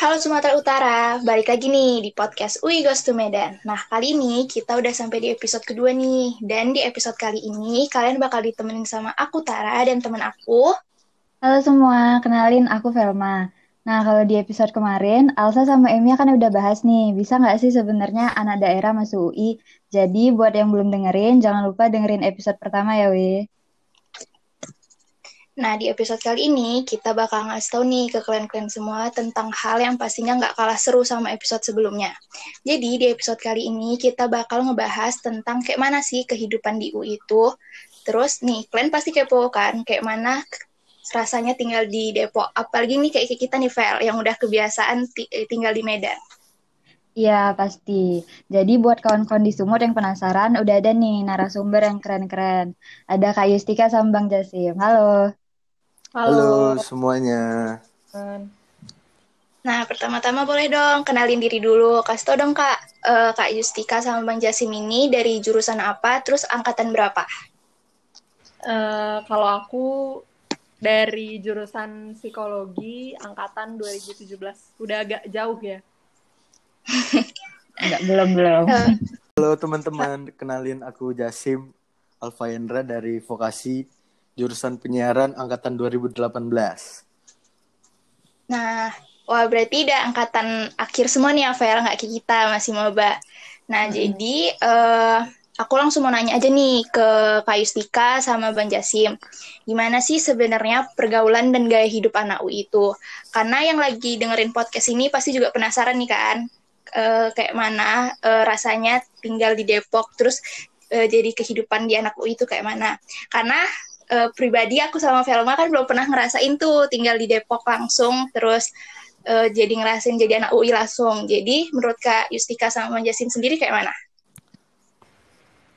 Halo Sumatera Utara, balik lagi nih di podcast UI Goes to Medan. Nah, kali ini kita udah sampai di episode kedua nih. Dan di episode kali ini, kalian bakal ditemenin sama aku Tara dan temen aku. Halo semua, kenalin aku Velma. Nah, kalau di episode kemarin, Alsa sama Emi kan udah bahas nih, bisa nggak sih sebenarnya anak daerah masuk UI? Jadi, buat yang belum dengerin, jangan lupa dengerin episode pertama ya, Wih. Nah, di episode kali ini kita bakal ngasih tau nih ke kalian-kalian semua tentang hal yang pastinya nggak kalah seru sama episode sebelumnya. Jadi, di episode kali ini kita bakal ngebahas tentang kayak mana sih kehidupan di UI itu. Terus nih, kalian pasti kepo kan, kayak mana rasanya tinggal di Depok. Apalagi nih kayak kita nih, Vel, yang udah kebiasaan tinggal di Medan. Iya, pasti. Jadi buat kawan-kawan di Sumut yang penasaran, udah ada nih narasumber yang keren-keren. Ada Kak Yustika sama Bang Jasim. Halo. Halo, Halo semuanya. Nah, pertama-tama boleh dong kenalin diri dulu. Kasih tau dong Kak, uh, Kak Justika sama Bang Jasim ini dari jurusan apa, terus angkatan berapa? Uh, kalau aku dari jurusan psikologi angkatan 2017. Udah agak jauh ya. Enggak, belum, belum. Halo teman-teman, kenalin aku Jasim Alfayendra dari Vokasi jurusan penyiaran angkatan 2018. Nah, wah berarti udah angkatan akhir semua nih Avel, nggak kayak kita masih maba. Nah, hmm. jadi uh, aku langsung mau nanya aja nih ke Kak Yustika sama Bang Jasim. Gimana sih sebenarnya pergaulan dan gaya hidup anak UI itu? Karena yang lagi dengerin podcast ini pasti juga penasaran nih kan, uh, kayak mana uh, rasanya tinggal di Depok, terus uh, jadi kehidupan di anak UI itu kayak mana? Karena uh, pribadi aku sama Velma kan belum pernah ngerasain tuh tinggal di Depok langsung terus uh, jadi ngerasain jadi anak UI langsung. Jadi menurut Kak Yustika sama Manjasin sendiri kayak mana?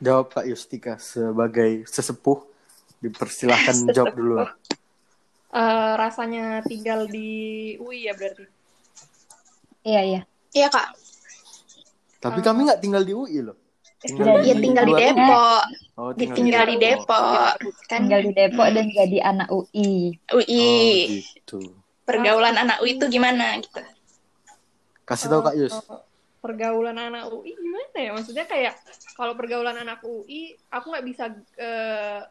Jawab Kak Yustika sebagai sesepuh dipersilahkan jawab dulu. Uh, rasanya tinggal di UI ya berarti? Iya iya. Iya kak. Tapi uh, kami nggak tinggal di UI loh. Tinggal ya, tinggal di Depok. Oh, tinggal, tinggal di Depok. Kan tinggal di Depok dan jadi anak UI. UI. Oh, gitu. Pergaulan anak UI itu gimana gitu? Kasih tahu Kak Yus. Oh, pergaulan anak UI gimana ya? Maksudnya kayak kalau pergaulan anak UI, aku nggak bisa uh,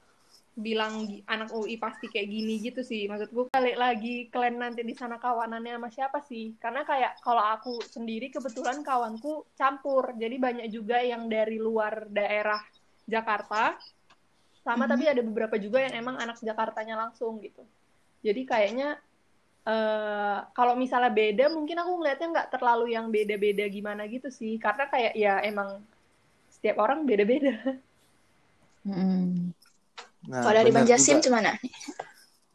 bilang anak UI pasti kayak gini gitu sih maksudku. Balik lagi kalian nanti di sana kawanannya sama siapa sih? Karena kayak kalau aku sendiri kebetulan kawanku campur. Jadi banyak juga yang dari luar daerah Jakarta. Sama mm -hmm. tapi ada beberapa juga yang emang anak Jakartanya langsung gitu. Jadi kayaknya uh, kalau misalnya beda mungkin aku ngeliatnya nggak terlalu yang beda-beda gimana gitu sih. Karena kayak ya emang setiap orang beda-beda. Nah, Kalau dari Bang Jasim gimana?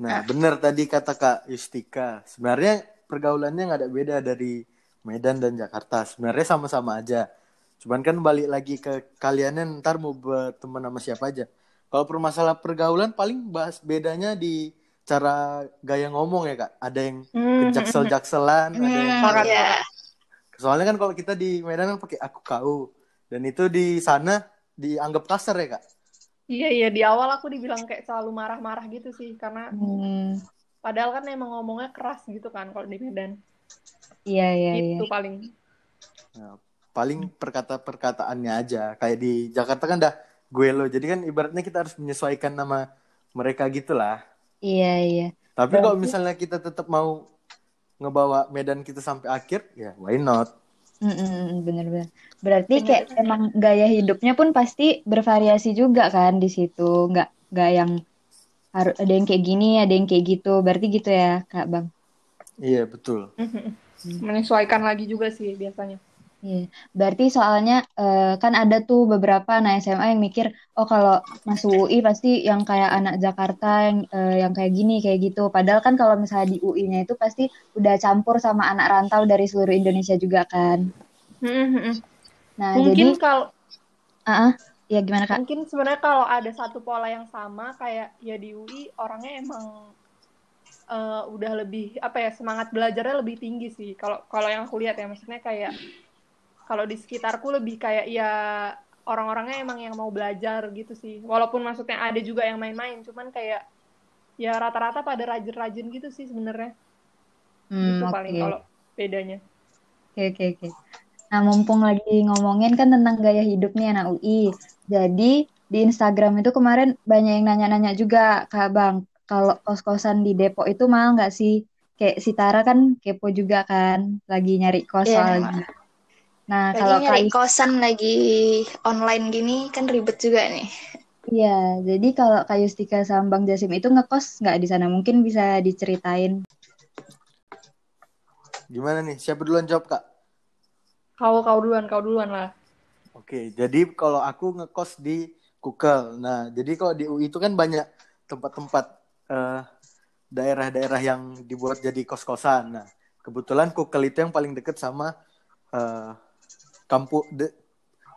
Nah, nah, benar tadi kata Kak Yustika. Sebenarnya pergaulannya nggak ada beda dari Medan dan Jakarta. Sebenarnya sama-sama aja. Cuman kan balik lagi ke kaliannya ntar mau berteman sama siapa aja. Kalau permasalahan pergaulan paling bahas bedanya di cara gaya ngomong ya kak. Ada yang hmm. kejaksel-jakselan, ada yang hmm, yeah. Soalnya kan kalau kita di Medan kan pakai aku kau dan itu di sana dianggap kasar ya kak. Iya iya di awal aku dibilang kayak selalu marah-marah gitu sih karena hmm. padahal kan emang ngomongnya keras gitu kan kalau di Medan. Iya iya. Itu iya. paling. Nah, paling perkata-perkataannya aja kayak di Jakarta kan dah gue lo jadi kan ibaratnya kita harus menyesuaikan nama mereka gitulah. Iya iya. Tapi kalau misalnya kita tetap mau ngebawa Medan kita sampai akhir ya why not? Bener-bener. Berarti bener, kayak bener. emang gaya hidupnya pun pasti bervariasi juga kan di situ. Nggak nggak yang harus ada yang kayak gini, ada yang kayak gitu. Berarti gitu ya, Kak Bang? Iya, betul. Menyesuaikan lagi juga sih biasanya. Iya, berarti soalnya uh, kan ada tuh beberapa anak SMA yang mikir, oh kalau masuk UI pasti yang kayak anak Jakarta yang uh, yang kayak gini kayak gitu. Padahal kan kalau misalnya di UI-nya itu pasti udah campur sama anak rantau dari seluruh Indonesia juga kan. Nah, mungkin jadi kalau, uh -uh, ya gimana kak? Mungkin sebenarnya kalau ada satu pola yang sama kayak ya di UI orangnya emang uh, udah lebih apa ya semangat belajarnya lebih tinggi sih. Kalau kalau yang aku lihat ya maksudnya kayak kalau di sekitarku lebih kayak ya orang-orangnya emang yang mau belajar gitu sih walaupun maksudnya ada juga yang main-main cuman kayak ya rata-rata pada rajin-rajin gitu sih sebenarnya hmm, itu okay. paling kalau bedanya. Oke, oke, oke. Nah, mumpung lagi ngomongin kan tentang gaya hidup nih anak UI. Jadi, di Instagram itu kemarin banyak yang nanya-nanya juga, Kak Bang, kalau kos-kosan di Depok itu mahal nggak sih? Kayak si Tara kan kepo juga kan, lagi nyari kos Iya, soalnya. Nah, Lagi kalau nyari kosan lagi online gini kan ribet juga nih. Iya, jadi kalau Kak Yustika sama Bang Jasim itu ngekos nggak di sana? Mungkin bisa diceritain. Gimana nih? Siapa duluan jawab, Kak? Kau kau duluan, kau duluan lah. Oke, jadi kalau aku ngekos di Kukel. Nah, jadi kalau di UI itu kan banyak tempat-tempat eh, daerah-daerah yang dibuat jadi kos-kosan. Nah, kebetulan Kukel itu yang paling deket sama eh, kampus de,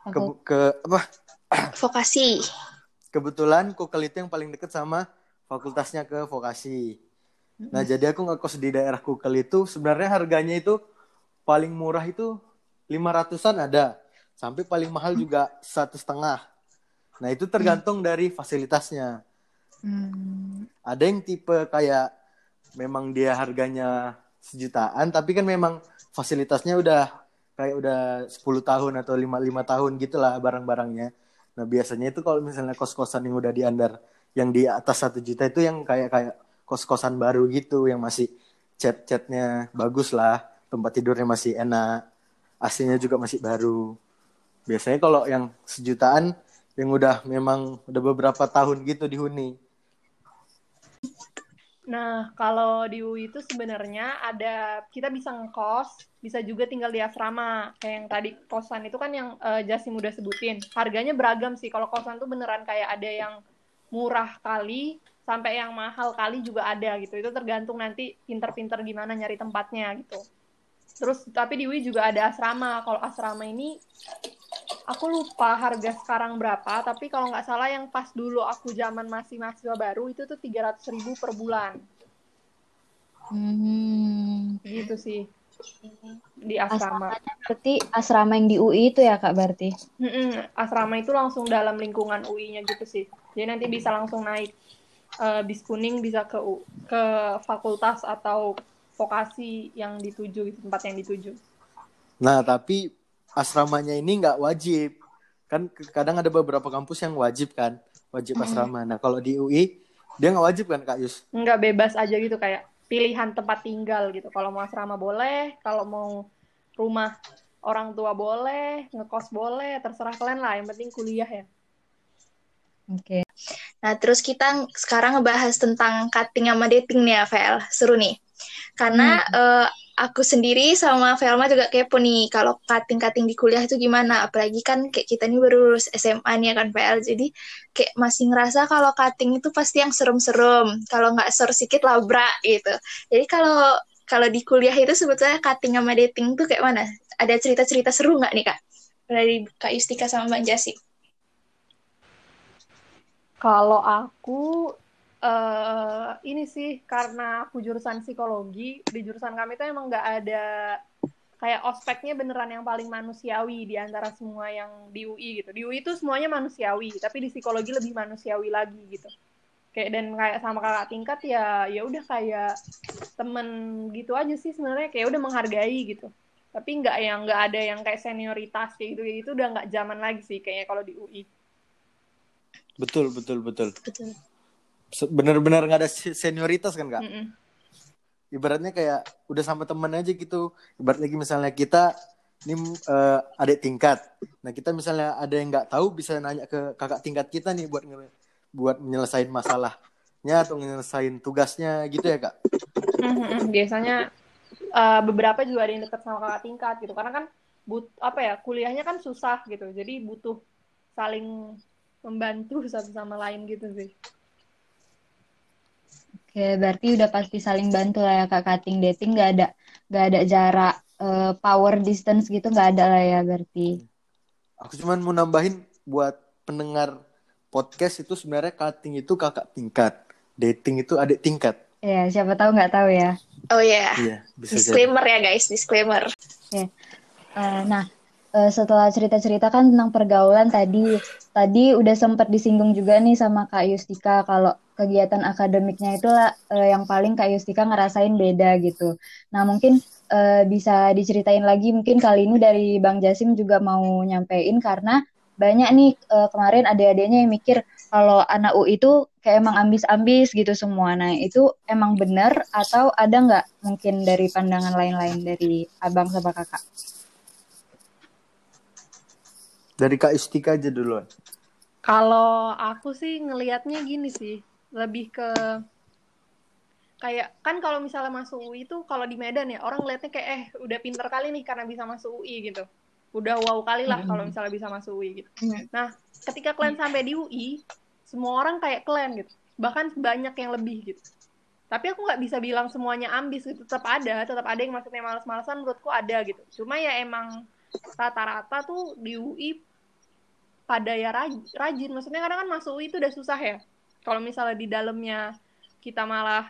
ke, ke apa? Vokasi. Kebetulan Kukel itu yang paling deket sama fakultasnya ke vokasi. Nah, jadi aku ngekos di daerah Kukel itu sebenarnya harganya itu paling murah itu lima ratusan ada, sampai paling mahal juga satu setengah. Nah, itu tergantung dari fasilitasnya. Hmm. Ada yang tipe kayak memang dia harganya sejutaan, tapi kan memang fasilitasnya udah kayak udah 10 tahun atau 5 lima tahun gitulah barang-barangnya. Nah, biasanya itu kalau misalnya kos-kosan yang udah diandar yang di atas satu juta itu yang kayak kayak kos-kosan baru gitu yang masih cat-catnya bagus lah, tempat tidurnya masih enak, AC-nya juga masih baru. Biasanya kalau yang sejutaan yang udah memang udah beberapa tahun gitu dihuni. Nah, kalau di UI itu sebenarnya ada kita bisa ngekos, bisa juga tinggal di asrama. Kayak yang tadi kosan itu kan yang eh, Jasim udah sebutin. Harganya beragam sih. Kalau kosan tuh beneran kayak ada yang murah kali sampai yang mahal kali juga ada gitu. Itu tergantung nanti pinter-pinter gimana nyari tempatnya gitu. Terus tapi di UI juga ada asrama. Kalau asrama ini aku lupa harga sekarang berapa, tapi kalau nggak salah yang pas dulu aku zaman masih mahasiswa baru itu tuh 300 ribu per bulan. Hmm. Gitu sih. Di asrama. Asramanya berarti asrama yang di UI itu ya Kak berarti? Mm-mm, asrama itu langsung dalam lingkungan UI-nya gitu sih. Jadi nanti bisa langsung naik eh, bis kuning bisa ke U- ke fakultas atau vokasi yang dituju gitu, tempat yang dituju. Nah, tapi asramanya ini nggak wajib. Kan kadang ada beberapa kampus yang wajib kan, wajib asrama. Nah, kalau di UI dia nggak wajib kan, Kak Yus? Nggak bebas aja gitu kayak pilihan tempat tinggal gitu. Kalau mau asrama boleh, kalau mau rumah orang tua boleh, ngekos boleh, terserah kalian lah. Yang penting kuliah ya. Oke. Nah, terus kita sekarang ngebahas tentang cutting sama dating nih ya, Vel. Seru nih. Karena eh, aku sendiri sama Velma juga kepo nih, kalau cutting-cutting di kuliah itu gimana. Apalagi kan kayak kita nih baru lulus SMA nih ya kan, Vel. Jadi kayak masih ngerasa kalau cutting itu pasti yang serem-serem. Kalau nggak seru sedikit labrak gitu. Jadi kalau kalau di kuliah itu sebetulnya cutting sama dating tuh kayak mana? Ada cerita-cerita seru nggak nih, Kak? Dari Kak Yustika sama Mbak Jasi. Kalau aku eh ini sih karena aku jurusan psikologi, di jurusan kami itu emang nggak ada kayak ospeknya beneran yang paling manusiawi di antara semua yang di UI gitu. Di UI itu semuanya manusiawi, tapi di psikologi lebih manusiawi lagi gitu. Kayak dan kayak sama kakak tingkat ya ya udah kayak temen gitu aja sih sebenarnya kayak udah menghargai gitu. Tapi nggak yang nggak ada yang kayak senioritas kayak gitu kayak gitu udah nggak zaman lagi sih kayaknya kalau di UI. Betul, betul, betul. Betul. Bener-bener nggak ada se- senioritas kan, Kak? Mm-mm. Ibaratnya kayak udah sama temen aja gitu. Ibarat lagi misalnya kita ini eh, adik tingkat. Nah, kita misalnya ada yang nggak tahu bisa nanya ke kakak tingkat kita nih buat buat menyelesaikan masalahnya atau menyelesaikan tugasnya gitu ya, Kak? Mhm, Biasanya eh, beberapa juga ada yang dekat sama kakak tingkat gitu karena kan but apa ya kuliahnya kan susah gitu jadi butuh saling membantu satu sama lain gitu sih. Oke, berarti udah pasti saling bantu lah ya Kak cutting dating nggak ada nggak ada jarak eh, power distance gitu nggak ada lah ya berarti. Aku cuman mau nambahin buat pendengar podcast itu sebenarnya cutting itu kakak tingkat, dating itu adik tingkat. Ya, siapa tahu nggak tahu ya. Oh ya, Iya, bisa jadi. disclaimer ya guys, disclaimer. Eh, nah, eh, setelah cerita-cerita kan tentang pergaulan tadi, tadi udah sempat disinggung juga nih sama Kak Yustika kalau kegiatan akademiknya itulah eh, yang paling Kak Yustika ngerasain beda gitu. Nah, mungkin uh, bisa diceritain lagi mungkin kali ini dari Bang Jasim juga mau nyampein karena banyak nih uh, kemarin adik-adiknya yang mikir kalau anak UI itu kayak emang ambis-ambis gitu semua. Nah itu emang benar atau ada nggak mungkin dari pandangan lain-lain dari abang sama kakak? Dari Kak Istika aja dulu. Kalau aku sih ngelihatnya gini sih, lebih ke kayak kan kalau misalnya masuk UI itu kalau di Medan ya orang lihatnya kayak eh udah pinter kali nih karena bisa masuk UI gitu. Udah wow kali lah kalau misalnya bisa masuk UI gitu. Nah ketika kalian sampai di UI semua orang kayak kalian gitu. Bahkan banyak yang lebih gitu. Tapi aku nggak bisa bilang semuanya ambis gitu. Tetap ada tetap ada yang maksudnya malas-malasan menurutku ada gitu. Cuma ya emang rata-rata tuh di UI pada ya rajin. Maksudnya kadang kan masuk UI itu udah susah ya. Kalau misalnya di dalamnya kita malah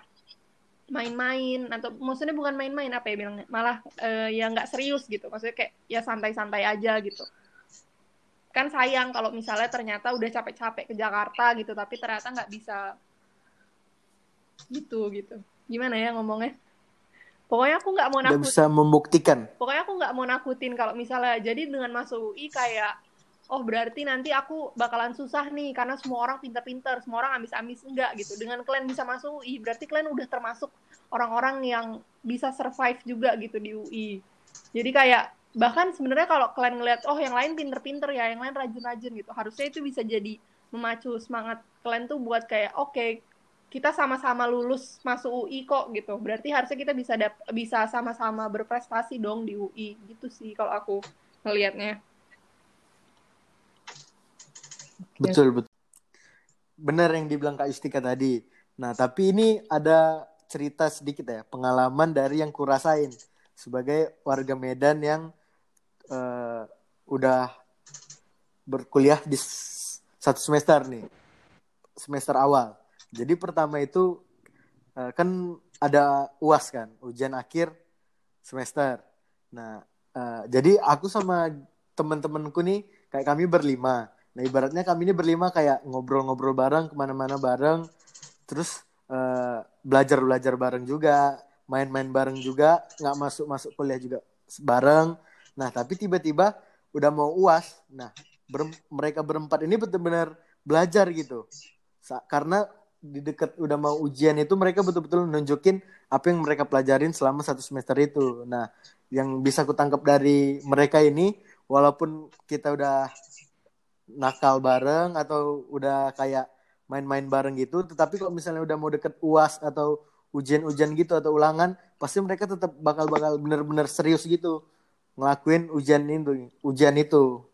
main-main atau maksudnya bukan main-main apa ya bilangnya? Malah uh, ya nggak serius gitu. Maksudnya kayak ya santai-santai aja gitu. Kan sayang kalau misalnya ternyata udah capek-capek ke Jakarta gitu tapi ternyata nggak bisa gitu gitu. Gimana ya ngomongnya? Pokoknya aku nggak mau nakutin bisa membuktikan. Pokoknya aku nggak mau nakutin kalau misalnya jadi dengan masuk UI kayak oh berarti nanti aku bakalan susah nih karena semua orang pinter-pinter, semua orang amis-amis enggak gitu. Dengan kalian bisa masuk UI, berarti kalian udah termasuk orang-orang yang bisa survive juga gitu di UI. Jadi kayak bahkan sebenarnya kalau kalian ngeliat oh yang lain pinter-pinter ya, yang lain rajin-rajin gitu. Harusnya itu bisa jadi memacu semangat kalian tuh buat kayak oke okay, kita sama-sama lulus masuk UI kok gitu. Berarti harusnya kita bisa bisa sama-sama berprestasi dong di UI gitu sih kalau aku ngelihatnya. Betul betul. Benar yang dibilang Kak Istika tadi. Nah, tapi ini ada cerita sedikit ya, pengalaman dari yang kurasain sebagai warga Medan yang uh, udah berkuliah di satu semester nih, semester awal. Jadi pertama itu uh, kan ada uas kan, ujian akhir semester. Nah, uh, jadi aku sama teman-temanku nih kayak kami berlima. Nah ibaratnya kami ini berlima kayak ngobrol-ngobrol bareng ke mana-mana bareng, terus uh, belajar-belajar bareng juga, main-main bareng juga, nggak masuk-masuk kuliah juga bareng. Nah tapi tiba-tiba udah mau uas, nah ber mereka berempat ini benar-benar belajar gitu, Sa karena di dekat udah mau ujian itu mereka betul-betul nunjukin apa yang mereka pelajarin selama satu semester itu. Nah yang bisa kutangkap dari mereka ini, walaupun kita udah nakal bareng atau udah kayak main-main bareng gitu tetapi kalau misalnya udah mau deket uas atau ujian-ujian gitu atau ulangan pasti mereka tetap bakal bakal bener-bener serius gitu ngelakuin ujian itu ujian itu.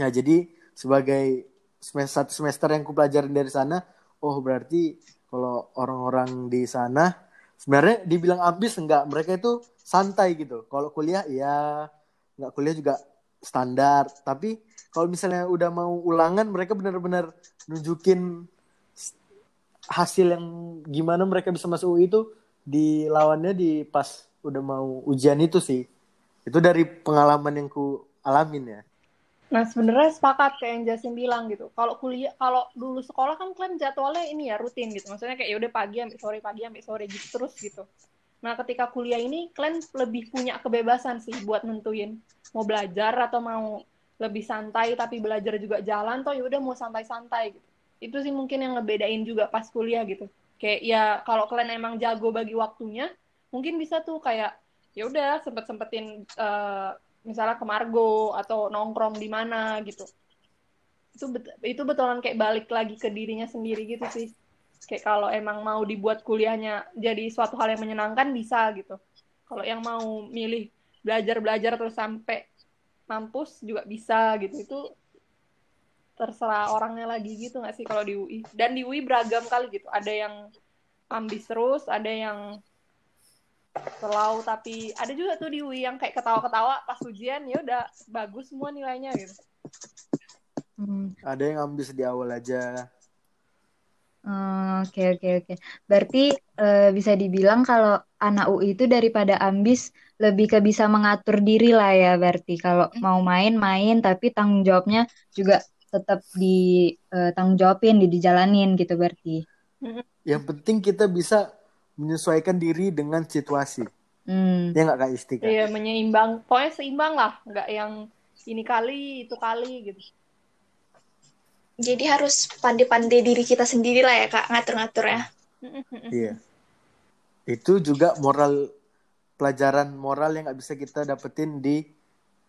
Nah jadi sebagai semester satu semester yang ku pelajarin dari sana oh berarti kalau orang-orang di sana sebenarnya dibilang ambis enggak mereka itu santai gitu. Kalau kuliah ya nggak kuliah juga standar. Tapi kalau misalnya udah mau ulangan mereka benar-benar nunjukin hasil yang gimana mereka bisa masuk UI itu di lawannya di pas udah mau ujian itu sih. Itu dari pengalaman yang ku alamin ya. Nah sebenarnya sepakat kayak yang Jasin bilang gitu. Kalau kuliah kalau dulu sekolah kan kalian jadwalnya ini ya rutin gitu. Maksudnya kayak ya udah pagi sampai sore pagi sampai sore gitu terus gitu. Nah ketika kuliah ini kalian lebih punya kebebasan sih buat nentuin mau belajar atau mau lebih santai tapi belajar juga jalan toh ya udah mau santai-santai gitu. Itu sih mungkin yang ngebedain juga pas kuliah gitu. Kayak ya kalau kalian emang jago bagi waktunya mungkin bisa tuh kayak ya udah sempet sempetin uh, misalnya ke Margo atau nongkrong di mana gitu. Itu bet itu betulan kayak balik lagi ke dirinya sendiri gitu sih. Kayak kalau emang mau dibuat kuliahnya jadi suatu hal yang menyenangkan bisa gitu. Kalau yang mau milih belajar belajar terus sampai mampus juga bisa gitu. Itu terserah orangnya lagi gitu nggak sih kalau di UI dan di UI beragam kali gitu. Ada yang ambis terus ada yang selau tapi ada juga tuh di UI yang kayak ketawa-ketawa pas ujian ya udah bagus semua nilainya gitu. Hmm. ada yang ambis di awal aja Oke oke oke. Berarti uh, bisa dibilang kalau anak UI itu daripada ambis lebih ke bisa mengatur diri lah ya berarti kalau mau main-main tapi tanggung jawabnya juga tetap di uh, tanggung jawabin di dijalanin gitu berarti yang penting kita bisa menyesuaikan diri dengan situasi Hmm. Ya nggak Kak Istika? Iya, menyeimbang. Pokoknya seimbang lah, nggak yang ini kali, itu kali gitu. Jadi harus pandai-pandai diri kita sendiri lah ya kak ngatur-ngatur ya. Iya. Itu juga moral pelajaran moral yang nggak bisa kita dapetin di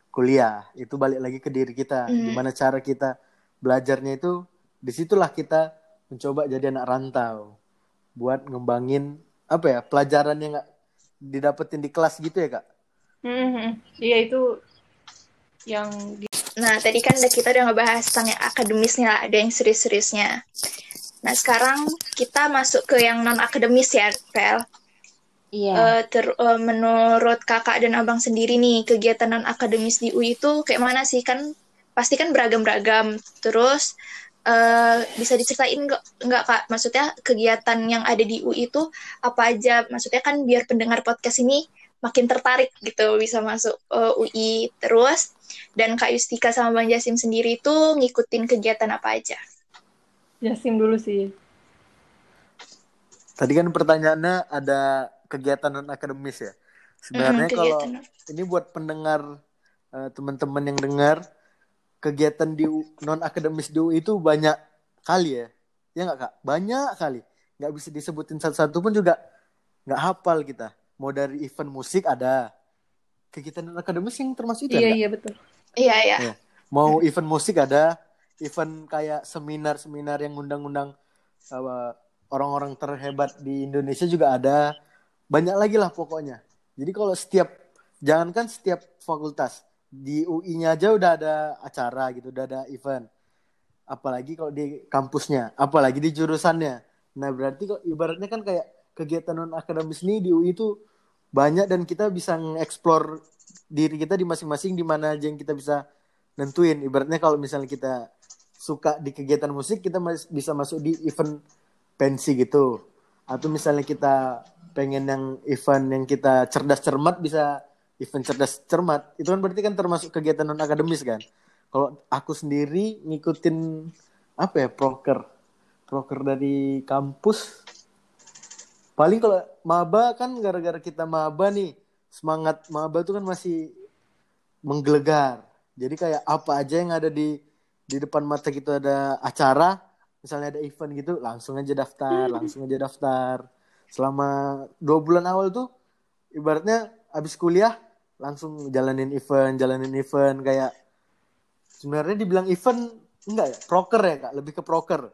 kuliah. Itu balik lagi ke diri kita. Hmm. Gimana cara kita belajarnya itu di situlah kita mencoba jadi anak rantau buat ngembangin apa ya pelajaran yang nggak didapetin di kelas gitu ya kak. Mhm. Iya itu yang di- Nah tadi kan kita udah ngebahas tentang yang akademisnya lah, ada yang serius-seriusnya. Nah sekarang kita masuk ke yang non akademis ya, Pel. Iya. Eh, ter- eh, menurut kakak dan abang sendiri nih kegiatan non akademis di UI itu kayak mana sih kan pasti kan beragam-beragam terus eh, bisa diceritain nggak nggak kak maksudnya kegiatan yang ada di UI itu apa aja maksudnya kan biar pendengar podcast ini makin tertarik gitu bisa masuk eh, UI terus dan kak Yustika sama bang Jasim sendiri itu ngikutin kegiatan apa aja Jasim dulu sih. Tadi kan pertanyaannya ada kegiatan non akademis ya. Sebenarnya Mm, kalau ini buat pendengar eh, teman-teman yang dengar kegiatan di non akademis di UI itu banyak kali ya. Ya nggak kak? Banyak kali. Nggak bisa disebutin satu-satu pun juga nggak hafal kita. Mau dari event musik ada. Kegiatan non akademis yang termasuk itu ya, Iya iya betul. iya iya Iya. Mau event musik ada, event kayak seminar-seminar yang ngundang-undang uh, orang-orang terhebat di Indonesia juga ada. Banyak lagi lah pokoknya. Jadi kalau setiap jangankan setiap fakultas di UI-nya aja udah ada acara gitu, udah ada event. Apalagi kalau di kampusnya, apalagi di jurusannya. Nah, berarti kok ibaratnya kan kayak kegiatan non akademis nih di UI itu banyak dan kita bisa nge-explore diri kita di masing-masing di mana aja yang kita bisa nentuin. Ibaratnya kalau misalnya kita suka di kegiatan musik, kita mas- bisa masuk di event pensi gitu. Atau misalnya kita pengen yang event yang kita cerdas cermat bisa event cerdas cermat. Itu kan berarti kan termasuk kegiatan non akademis kan. Kalau aku sendiri ngikutin apa ya proker proker dari kampus paling kalau maba kan gara-gara kita maba nih semangat maba tuh kan masih menggelegar. Jadi kayak apa aja yang ada di di depan mata kita ada acara misalnya ada event gitu langsung aja daftar langsung aja daftar. Selama dua bulan awal tuh ibaratnya abis kuliah langsung jalanin event jalanin event kayak sebenarnya dibilang event enggak ya? Proker ya kak? Lebih ke proker.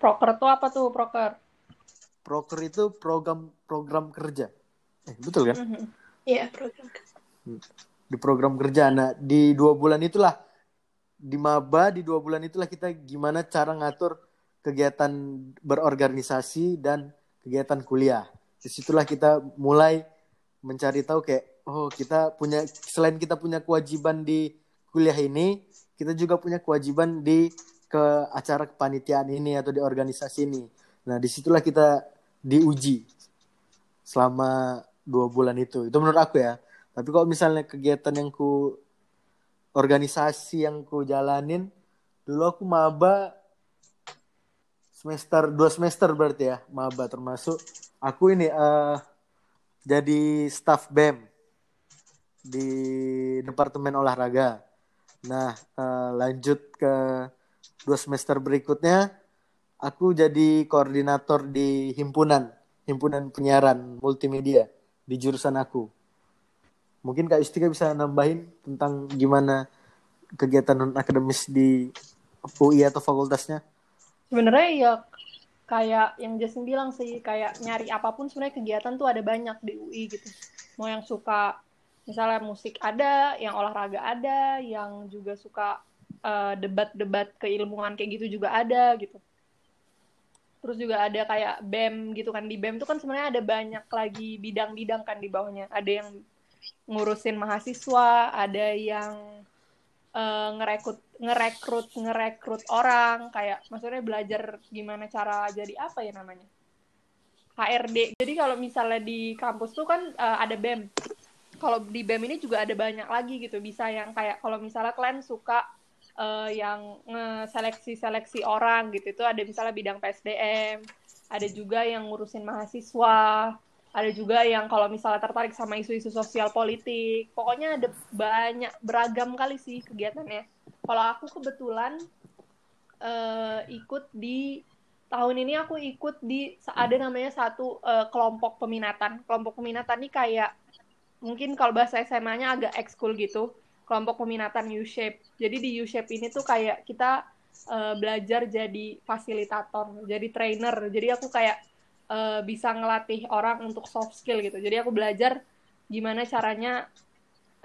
Proker tuh apa tuh proker? Proker itu program program kerja. Eh, betul kan? Mhm. iya program di program kerja. Nah di dua bulan itulah di maba di dua bulan itulah kita gimana cara ngatur kegiatan berorganisasi dan kegiatan kuliah. Di situlah kita mulai mencari tahu kayak oh kita punya selain kita punya kewajiban di kuliah ini kita juga punya kewajiban di ke acara kepanitiaan ini atau di organisasi ini nah di situlah kita diuji selama dua bulan itu. Itu menurut aku ya. Tapi kalau misalnya kegiatan yang ku organisasi yang ku jalanin dulu aku maba semester dua semester berarti ya maba termasuk. Aku ini eh jadi staff BEM di departemen olahraga. Nah eh, lanjut ke dua semester berikutnya aku jadi koordinator di himpunan himpunan penyiaran multimedia di jurusan aku. Mungkin Kak Istika bisa nambahin tentang gimana kegiatan non akademis di UI atau fakultasnya? Sebenarnya ya kayak yang Jason bilang sih kayak nyari apa pun sebenarnya kegiatan tuh ada banyak di UI gitu. Mau yang suka misalnya musik ada, yang olahraga ada, yang juga suka eh, debat-debat keilmuan kayak gitu juga ada gitu. Terus juga ada kayak BEM gitu kan. Di BEM tuh kan sebenarnya ada banyak lagi bidang-bidang kan di bawahnya. Ada yang ngurusin mahasiswa, ada yang eh, ngerekrut ngerekrut ngerekrut orang. Kayak maksudnya belajar gimana cara jadi apa ya namanya? HRD jadi kalau misalnya di kampus tuh kan eh, ada BEM kalau di BEM ini juga ada banyak lagi gitu. Bisa yang kayak kalau misalnya kalian suka eh, yang seleksi seleksi orang gitu itu ada misalnya bidang PSDM ada juga yang ngurusin mahasiswa ada juga yang kalau misalnya tertarik sama isu-isu sosial politik pokoknya ada banyak beragam kali sih kegiatannya kalau aku kebetulan uh, ikut di tahun ini aku ikut di ada namanya satu uh, kelompok peminatan. Kelompok peminatan ini kayak mungkin kalau bahasa SMA-nya agak ekskul gitu. Kelompok peminatan U-shape. Jadi di U-shape ini tuh kayak kita uh, belajar jadi fasilitator, jadi trainer. Jadi aku kayak uh, bisa ngelatih orang untuk soft skill gitu. Jadi aku belajar gimana caranya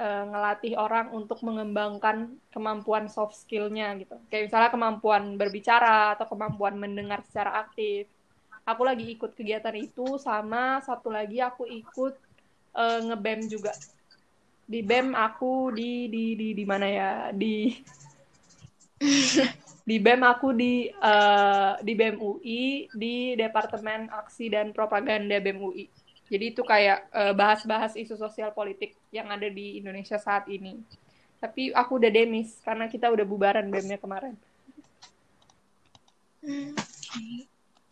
uh, ngelatih orang untuk mengembangkan kemampuan soft skill-nya gitu. Kayak misalnya kemampuan berbicara atau kemampuan mendengar secara aktif. Aku lagi ikut kegiatan itu sama satu lagi aku ikut uh, ngebem juga. Di BEM aku di di di di mana ya? Di di BEM aku di uh, di BEM UI di Departemen Aksi dan Propaganda BEM UI. Jadi itu kayak bahas eh, bahas-bahas isu sosial politik yang ada di Indonesia saat ini. Tapi aku udah demis karena kita udah bubaran BEM-nya kemarin.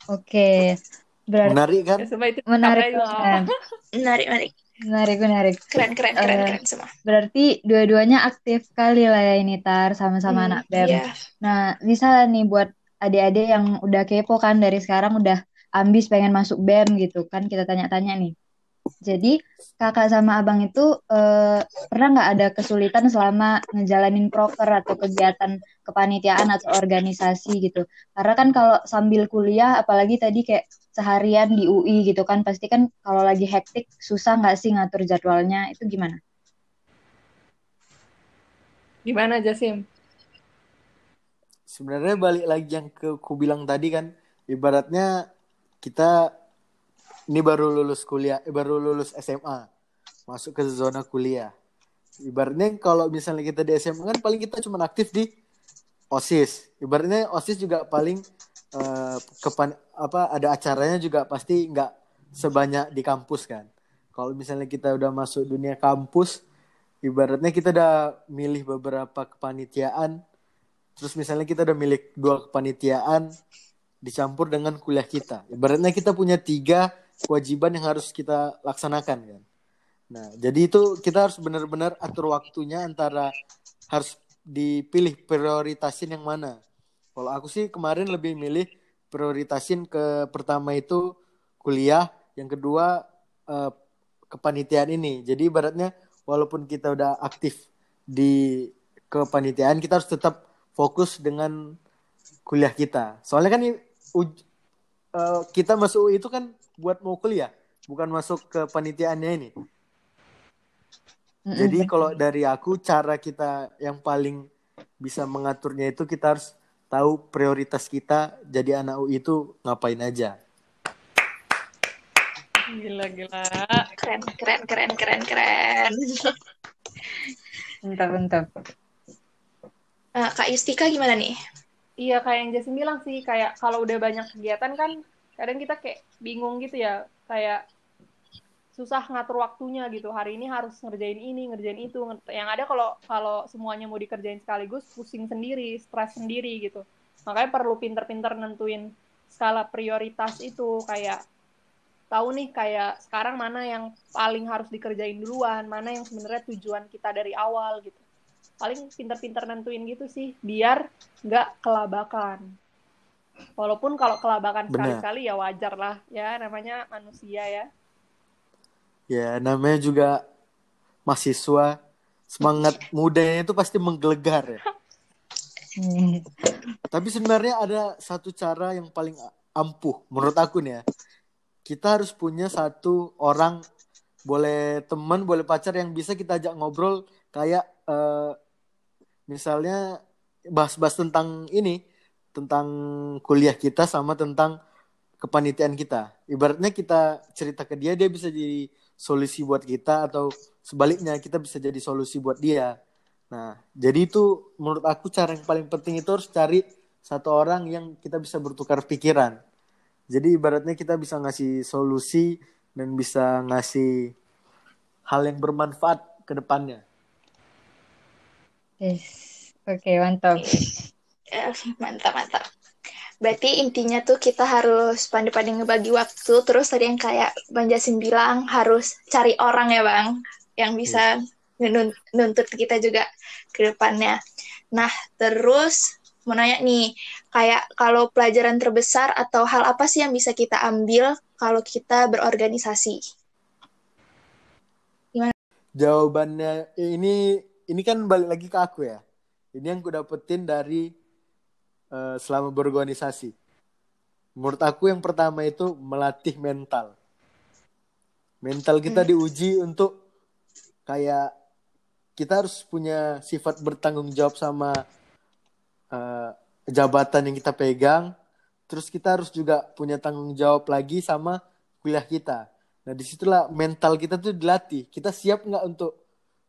Oke. Berarti menarik kan? Ya, itu menarik kan? menarik, menarik. Menarik, menarik. Keren, keren, keren, uh, keren semua. Berarti dua-duanya aktif kali lah ya ini Tar, sama-sama hmm, anak BEM. Yeah. Nah, bisa nih buat adik-adik yang udah kepo kan dari sekarang udah ambis pengen masuk BEM gitu kan kita tanya-tanya nih. Jadi kakak sama abang itu eh, pernah nggak ada kesulitan selama ngejalanin proker atau kegiatan kepanitiaan atau organisasi gitu? Karena kan kalau sambil kuliah, apalagi tadi kayak seharian di UI gitu kan, pasti kan kalau lagi hektik susah nggak sih ngatur jadwalnya? Itu gimana? Gimana Jasim? Sebenarnya balik lagi yang ke ku bilang tadi kan, ibaratnya kita ini baru lulus kuliah, eh, baru lulus SMA, masuk ke zona kuliah. Ibaratnya kalau misalnya kita di SMA kan paling kita cuma aktif di OSIS. Ibaratnya OSIS juga paling uh, kepan apa ada acaranya juga pasti nggak sebanyak di kampus kan. Kalau misalnya kita udah masuk dunia kampus, ibaratnya kita udah milih beberapa kepanitiaan, terus misalnya kita udah milik dua kepanitiaan, dicampur dengan kuliah kita. Ibaratnya kita punya tiga kewajiban yang harus kita laksanakan kan. Nah, jadi itu kita harus benar-benar atur waktunya antara harus dipilih prioritasin yang mana. Kalau aku sih kemarin lebih milih prioritasin ke pertama itu kuliah, yang kedua eh, kepanitiaan ini. Jadi ibaratnya walaupun kita udah aktif di kepanitiaan, kita harus tetap fokus dengan kuliah kita. Soalnya kan uj, uh, kita masuk UI itu kan buat mau kuliah, bukan masuk ke panitiaannya ini. Jadi kalau dari aku cara kita yang paling bisa mengaturnya itu kita harus tahu prioritas kita jadi anak UI itu ngapain aja. Gila gila. Keren keren keren keren keren. Mantap mantap. Uh, Kak Yustika gimana nih? iya kayak yang Jason bilang sih kayak kalau udah banyak kegiatan kan kadang kita kayak bingung gitu ya kayak susah ngatur waktunya gitu. Hari ini harus ngerjain ini ngerjain itu. Yang ada kalau kalau semuanya mau dikerjain sekaligus pusing sendiri stres sendiri gitu. Makanya perlu pinter-pinter nentuin skala prioritas itu. Kayak tahu nih kayak sekarang mana yang paling harus dikerjain duluan mana yang sebenarnya tujuan kita dari awal gitu. Paling pinter-pinter nentuin gitu sih biar nggak kelabakan. Walaupun kalau kelabakan sekali-kali ya wajar lah ya namanya manusia ya ya namanya juga mahasiswa. Semangat mudanya itu pasti menggelegar ya. Tapi sebenarnya ada satu cara yang paling ampuh menurut aku nih ya. Kita harus punya satu orang boleh teman boleh pacar yang bisa kita ajak ngobrol kayak uh, misalnya bahas-bahas tentang ini tentang kuliah kita sama tentang kepanitiaan kita. Ibaratnya kita cerita ke dia, dia bisa jadi solusi buat kita atau sebaliknya kita bisa jadi solusi buat dia. Nah, jadi itu menurut aku cara yang paling penting itu harus cari satu orang yang kita bisa bertukar pikiran. Jadi ibaratnya kita bisa ngasih solusi dan bisa ngasih hal yang bermanfaat ke depannya. Yes. Oke, okay, mantap. Mantap, mantap. Berarti intinya tuh kita harus pandai-pandai ngebagi waktu. Terus tadi yang kayak Bang Jasin bilang harus cari orang ya Bang. Yang bisa nun- nuntut kita juga ke depannya. Nah terus mau nanya nih. Kayak kalau pelajaran terbesar atau hal apa sih yang bisa kita ambil kalau kita berorganisasi? Jawabannya ini ini kan balik lagi ke aku ya. Ini yang ku dapetin dari eh, selama berorganisasi. Menurut aku yang pertama itu melatih mental. Mental kita diuji untuk kayak kita harus punya sifat bertanggung jawab sama eh, jabatan yang kita pegang. Terus kita harus juga punya tanggung jawab lagi sama kuliah kita. Nah di situlah mental kita tuh dilatih. Kita siap nggak untuk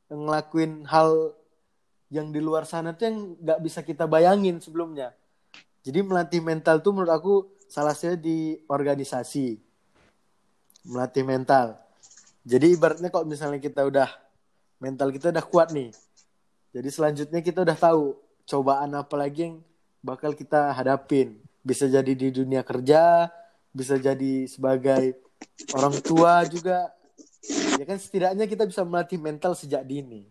ngelakuin hal yang di luar sana tuh yang nggak bisa kita bayangin sebelumnya. Jadi melatih mental tuh menurut aku salah satunya di organisasi. Melatih mental. Jadi ibaratnya kalau misalnya kita udah mental kita udah kuat nih. Jadi selanjutnya kita udah tahu cobaan apa lagi yang bakal kita hadapin. Bisa jadi di dunia kerja, bisa jadi sebagai orang tua juga. Ya kan setidaknya kita bisa melatih mental sejak dini.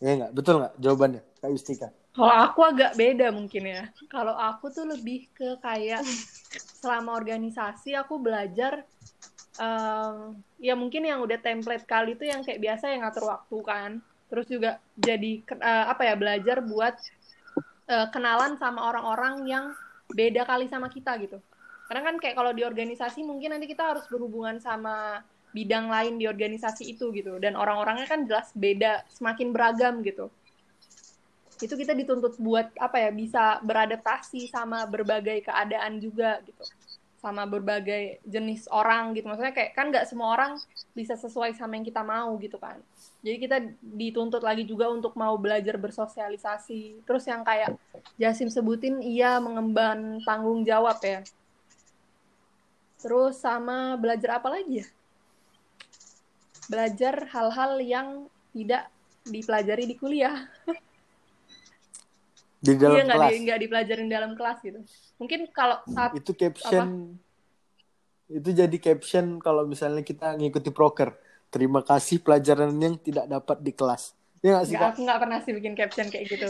Ya nggak? Betul nggak jawabannya Kak Yustika? Kalau aku agak beda mungkin ya. Kalau aku tuh lebih ke kayak selama organisasi aku belajar em, ya mungkin yang udah template kali itu yang kayak biasa yang ngatur waktu kan. Terus juga jadi eh, apa ya belajar buat eh, kenalan sama orang-orang yang beda kali sama kita gitu. Karena kan kayak kalau di organisasi mungkin nanti kita harus berhubungan sama bidang lain di organisasi itu gitu. Dan orang-orangnya kan jelas beda, semakin beragam gitu itu kita dituntut buat apa ya bisa beradaptasi sama berbagai keadaan juga gitu. Sama berbagai jenis orang gitu. Maksudnya kayak kan nggak semua orang bisa sesuai sama yang kita mau gitu kan. Jadi kita dituntut lagi juga untuk mau belajar bersosialisasi. Terus yang kayak Jasim sebutin iya mengemban tanggung jawab ya. Terus sama belajar apa lagi ya? Belajar hal-hal yang tidak dipelajari di kuliah Di dalam iya kelas. di, nggak dipelajarin dalam kelas gitu mungkin kalau saat Itu caption itu jadi caption kalau misalnya kita ngikuti proker. Terima kasih pelajaran yang tidak dapat di kelas. Ya nggak sih Kak? aku nggak pernah sih bikin caption kayak gitu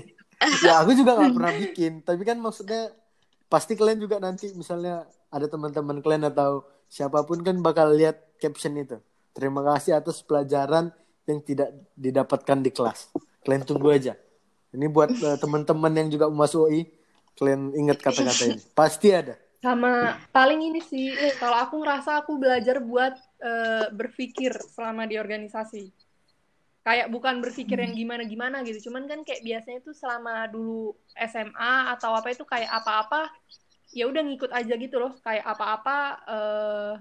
ya aku juga nggak pernah bikin. Tapi kan maksudnya pasti kalian juga nanti misalnya ada teman-teman kalian atau siapa pun kan bakal lihat caption itu. Terima kasih atas pelajaran yang tidak didapatkan di kelas. Kalian tunggu aja. Ini buat eh, teman-teman yang juga masuk UI, kalian ingat kata-kata ini. Pasti ada. sama paling ini sih eh, kalau aku ngerasa aku belajar buat eh, berpikir selama di organisasi kayak bukan berpikir yang gimana-gimana gitu cuman kan kayak biasanya tuh selama dulu SMA atau apa itu kayak apa-apa ya udah ngikut aja gitu loh kayak apa-apa eh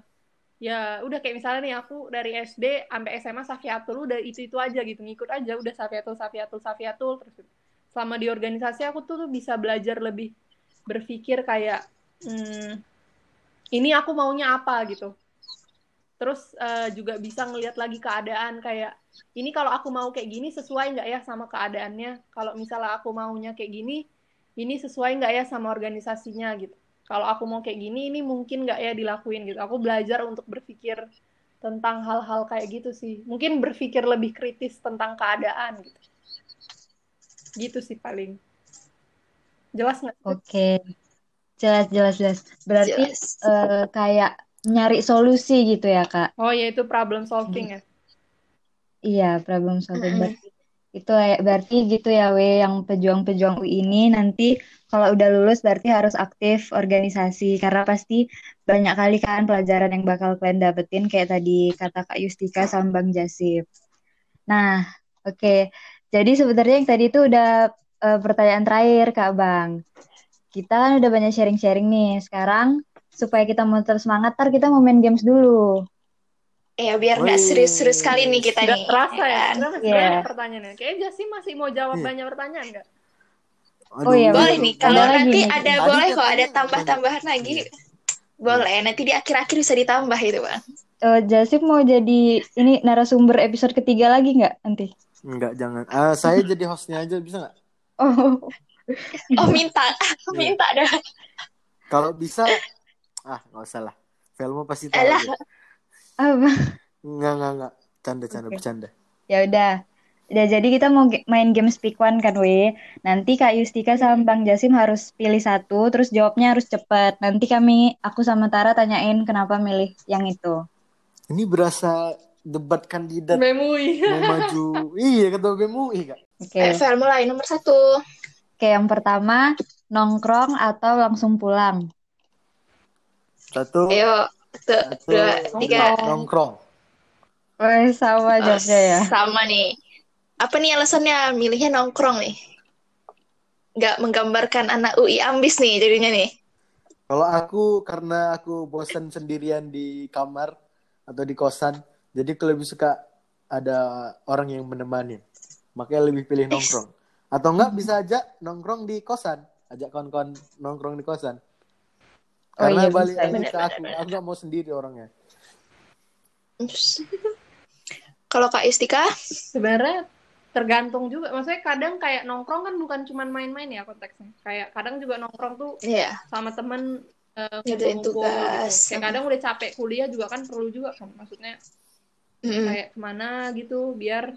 ya udah kayak misalnya nih aku dari SD sampai SMA Safiatul udah itu itu aja gitu ngikut aja udah Safiatul Safiatul Safiatul terus gitu. Selama di organisasi aku tuh, bisa belajar lebih berpikir kayak hmm, ini aku maunya apa gitu. Terus eh, juga bisa ngelihat lagi keadaan kayak ini kalau aku mau kayak gini sesuai nggak ya sama keadaannya? Kalau misalnya aku maunya kayak gini ini sesuai nggak ya sama organisasinya gitu. Kalau aku mau kayak gini ini mungkin nggak ya dilakuin gitu. Aku belajar untuk berpikir tentang hal-hal kayak gitu sih. Mungkin berpikir lebih kritis tentang keadaan gitu gitu sih paling jelas nggak Oke, jelas jelas jelas. Berarti Jelas. eh, kayak nyari solusi gitu ya Kak? oh ya itu problem solving ya Iya, problem solving Mm-mm. berarti itu ya- berarti gitu ya We yang pejuang-pejuang UI ini nanti kalau udah lulus berarti harus aktif organisasi karena pasti banyak kali kan pelajaran yang bakal kalian dapetin kayak tadi kata Kak Yustika sama Bang Jasif. Nah, oke. Jadi sebenarnya yang tadi itu udah eh, pertanyaan terakhir Kak Bang. Kita kan udah banyak sharing-sharing nih. Sekarang supaya kita mau terus semangat, ntar kita mau main games dulu. Ya biar nggak serius-serius kali nih kita Nggak nih. terasa ya kan? sebenarnya masih Iya. banyak pertanyaannya kayaknya Jasi masih mau jawab Iya. banyak pertanyaan nggak Oh iya, Boleh nih, kalau ada lagi nanti nih. ada Tadi boleh kok ada tambah-tambahan lagi. Boleh, nanti di akhir-akhir bisa ditambah itu, Bang. Eh, Jasif mau jadi ini narasumber episode ketiga lagi nggak nanti? Enggak, jangan. Ah, saya jadi hostnya aja bisa nggak? Oh, Oh minta, Iya. minta dah. Kalau bisa, ah nggak usah lah. Velma pasti tahu. Alah. Apa? Nggak nggak nggak. Canda canda Oke. bercanda. Ya udah. Udah jadi kita mau main game speak one kan, we. Nanti Kak Yustika sama Bang Jasim harus pilih satu, terus jawabnya harus cepet. Nanti kami, aku sama Tara tanyain kenapa milih yang itu. Ini berasa debat kandidat Memui. mau maju. Iya ketua BMUI kak. Oke. Eh, Vel mulai nomor satu. Oke, yang pertama, nongkrong atau langsung pulang? Satu, Ayo, satu, satu, dua, tiga. nongkrong. Wah, sama Oh, jawabnya ya. Sama nih. Apa nih alasannya milihnya nongkrong nih? Nggak menggambarkan anak UI ambis nih jadinya nih. Kalau aku karena aku bosan sendirian di kamar atau di kosan, jadi aku lebih suka ada orang yang menemani. Makanya lebih pilih nongkrong. Atau enggak bisa aja nongkrong di kosan, ajak kawan-kawan nongkrong di kosan. Oh Karena iya, balik bisa. lagi Bener, ke bener, aku, bener. aku nggak mau sendiri orangnya. Kalau Kak Istika, Sebenarnya tergantung juga. Maksudnya kadang kayak nongkrong kan bukan cuma main-main ya konteksnya. Kayak kadang juga nongkrong tuh iya. sama temen eh, Ngerjain kumpul-kumpul tugas. gitu. Kayak kadang udah capek kuliah juga kan perlu juga kan. Maksudnya Mm-mm. kayak ke mana gitu biar